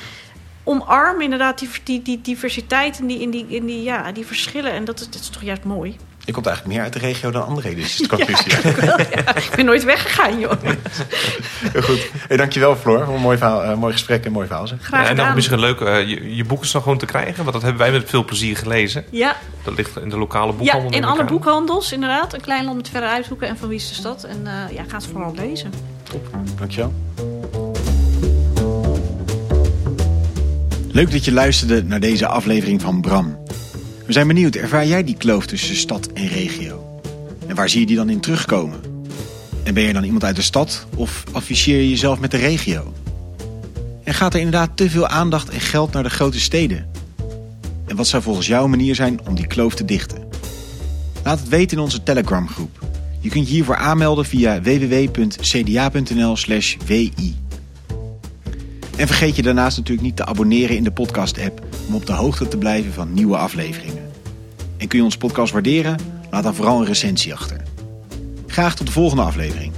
[SPEAKER 5] Omarm inderdaad die, die, die diversiteit en die, in die, in die, ja, die verschillen. En dat is, dat is toch juist mooi.
[SPEAKER 1] Je komt eigenlijk meer uit de regio dan André, dus is de conclusie.
[SPEAKER 5] Ik ben nooit weggegaan, joh.
[SPEAKER 1] Heel goed. Hey, dankjewel Floor, voor een mooi, verhaal, eh, mooi gesprek en mooi verhaal. Zeg.
[SPEAKER 5] Graag
[SPEAKER 4] en dan
[SPEAKER 5] gedaan.
[SPEAKER 4] misschien leuk, eh, je, je boek is nog gewoon te krijgen, want dat hebben wij met veel plezier gelezen.
[SPEAKER 5] Ja,
[SPEAKER 4] Dat ligt in de lokale
[SPEAKER 5] ja,
[SPEAKER 4] boekhandel.
[SPEAKER 5] in
[SPEAKER 4] neem ik
[SPEAKER 5] alle boekhandels inderdaad. Een klein land met verre uithoeken en van wie is de stad. En eh, ja, ga het vooral lezen.
[SPEAKER 1] Dankjewel. Leuk dat je luisterde naar deze aflevering van Bram. We zijn benieuwd, ervaar jij die kloof tussen stad en regio? En waar zie je die dan in terugkomen? En ben je dan iemand uit de stad of afficheer je jezelf met de regio? En gaat er inderdaad te veel aandacht en geld naar de grote steden? En wat zou volgens jou een manier zijn om die kloof te dichten? Laat het weten in onze Telegram groep. Je kunt je hiervoor aanmelden via www.cda.nl/wi. En vergeet je daarnaast natuurlijk niet te abonneren in de podcast-app om op de hoogte te blijven van nieuwe afleveringen. En kun je onze podcast waarderen? Laat dan vooral een recensie achter. Graag tot de volgende aflevering.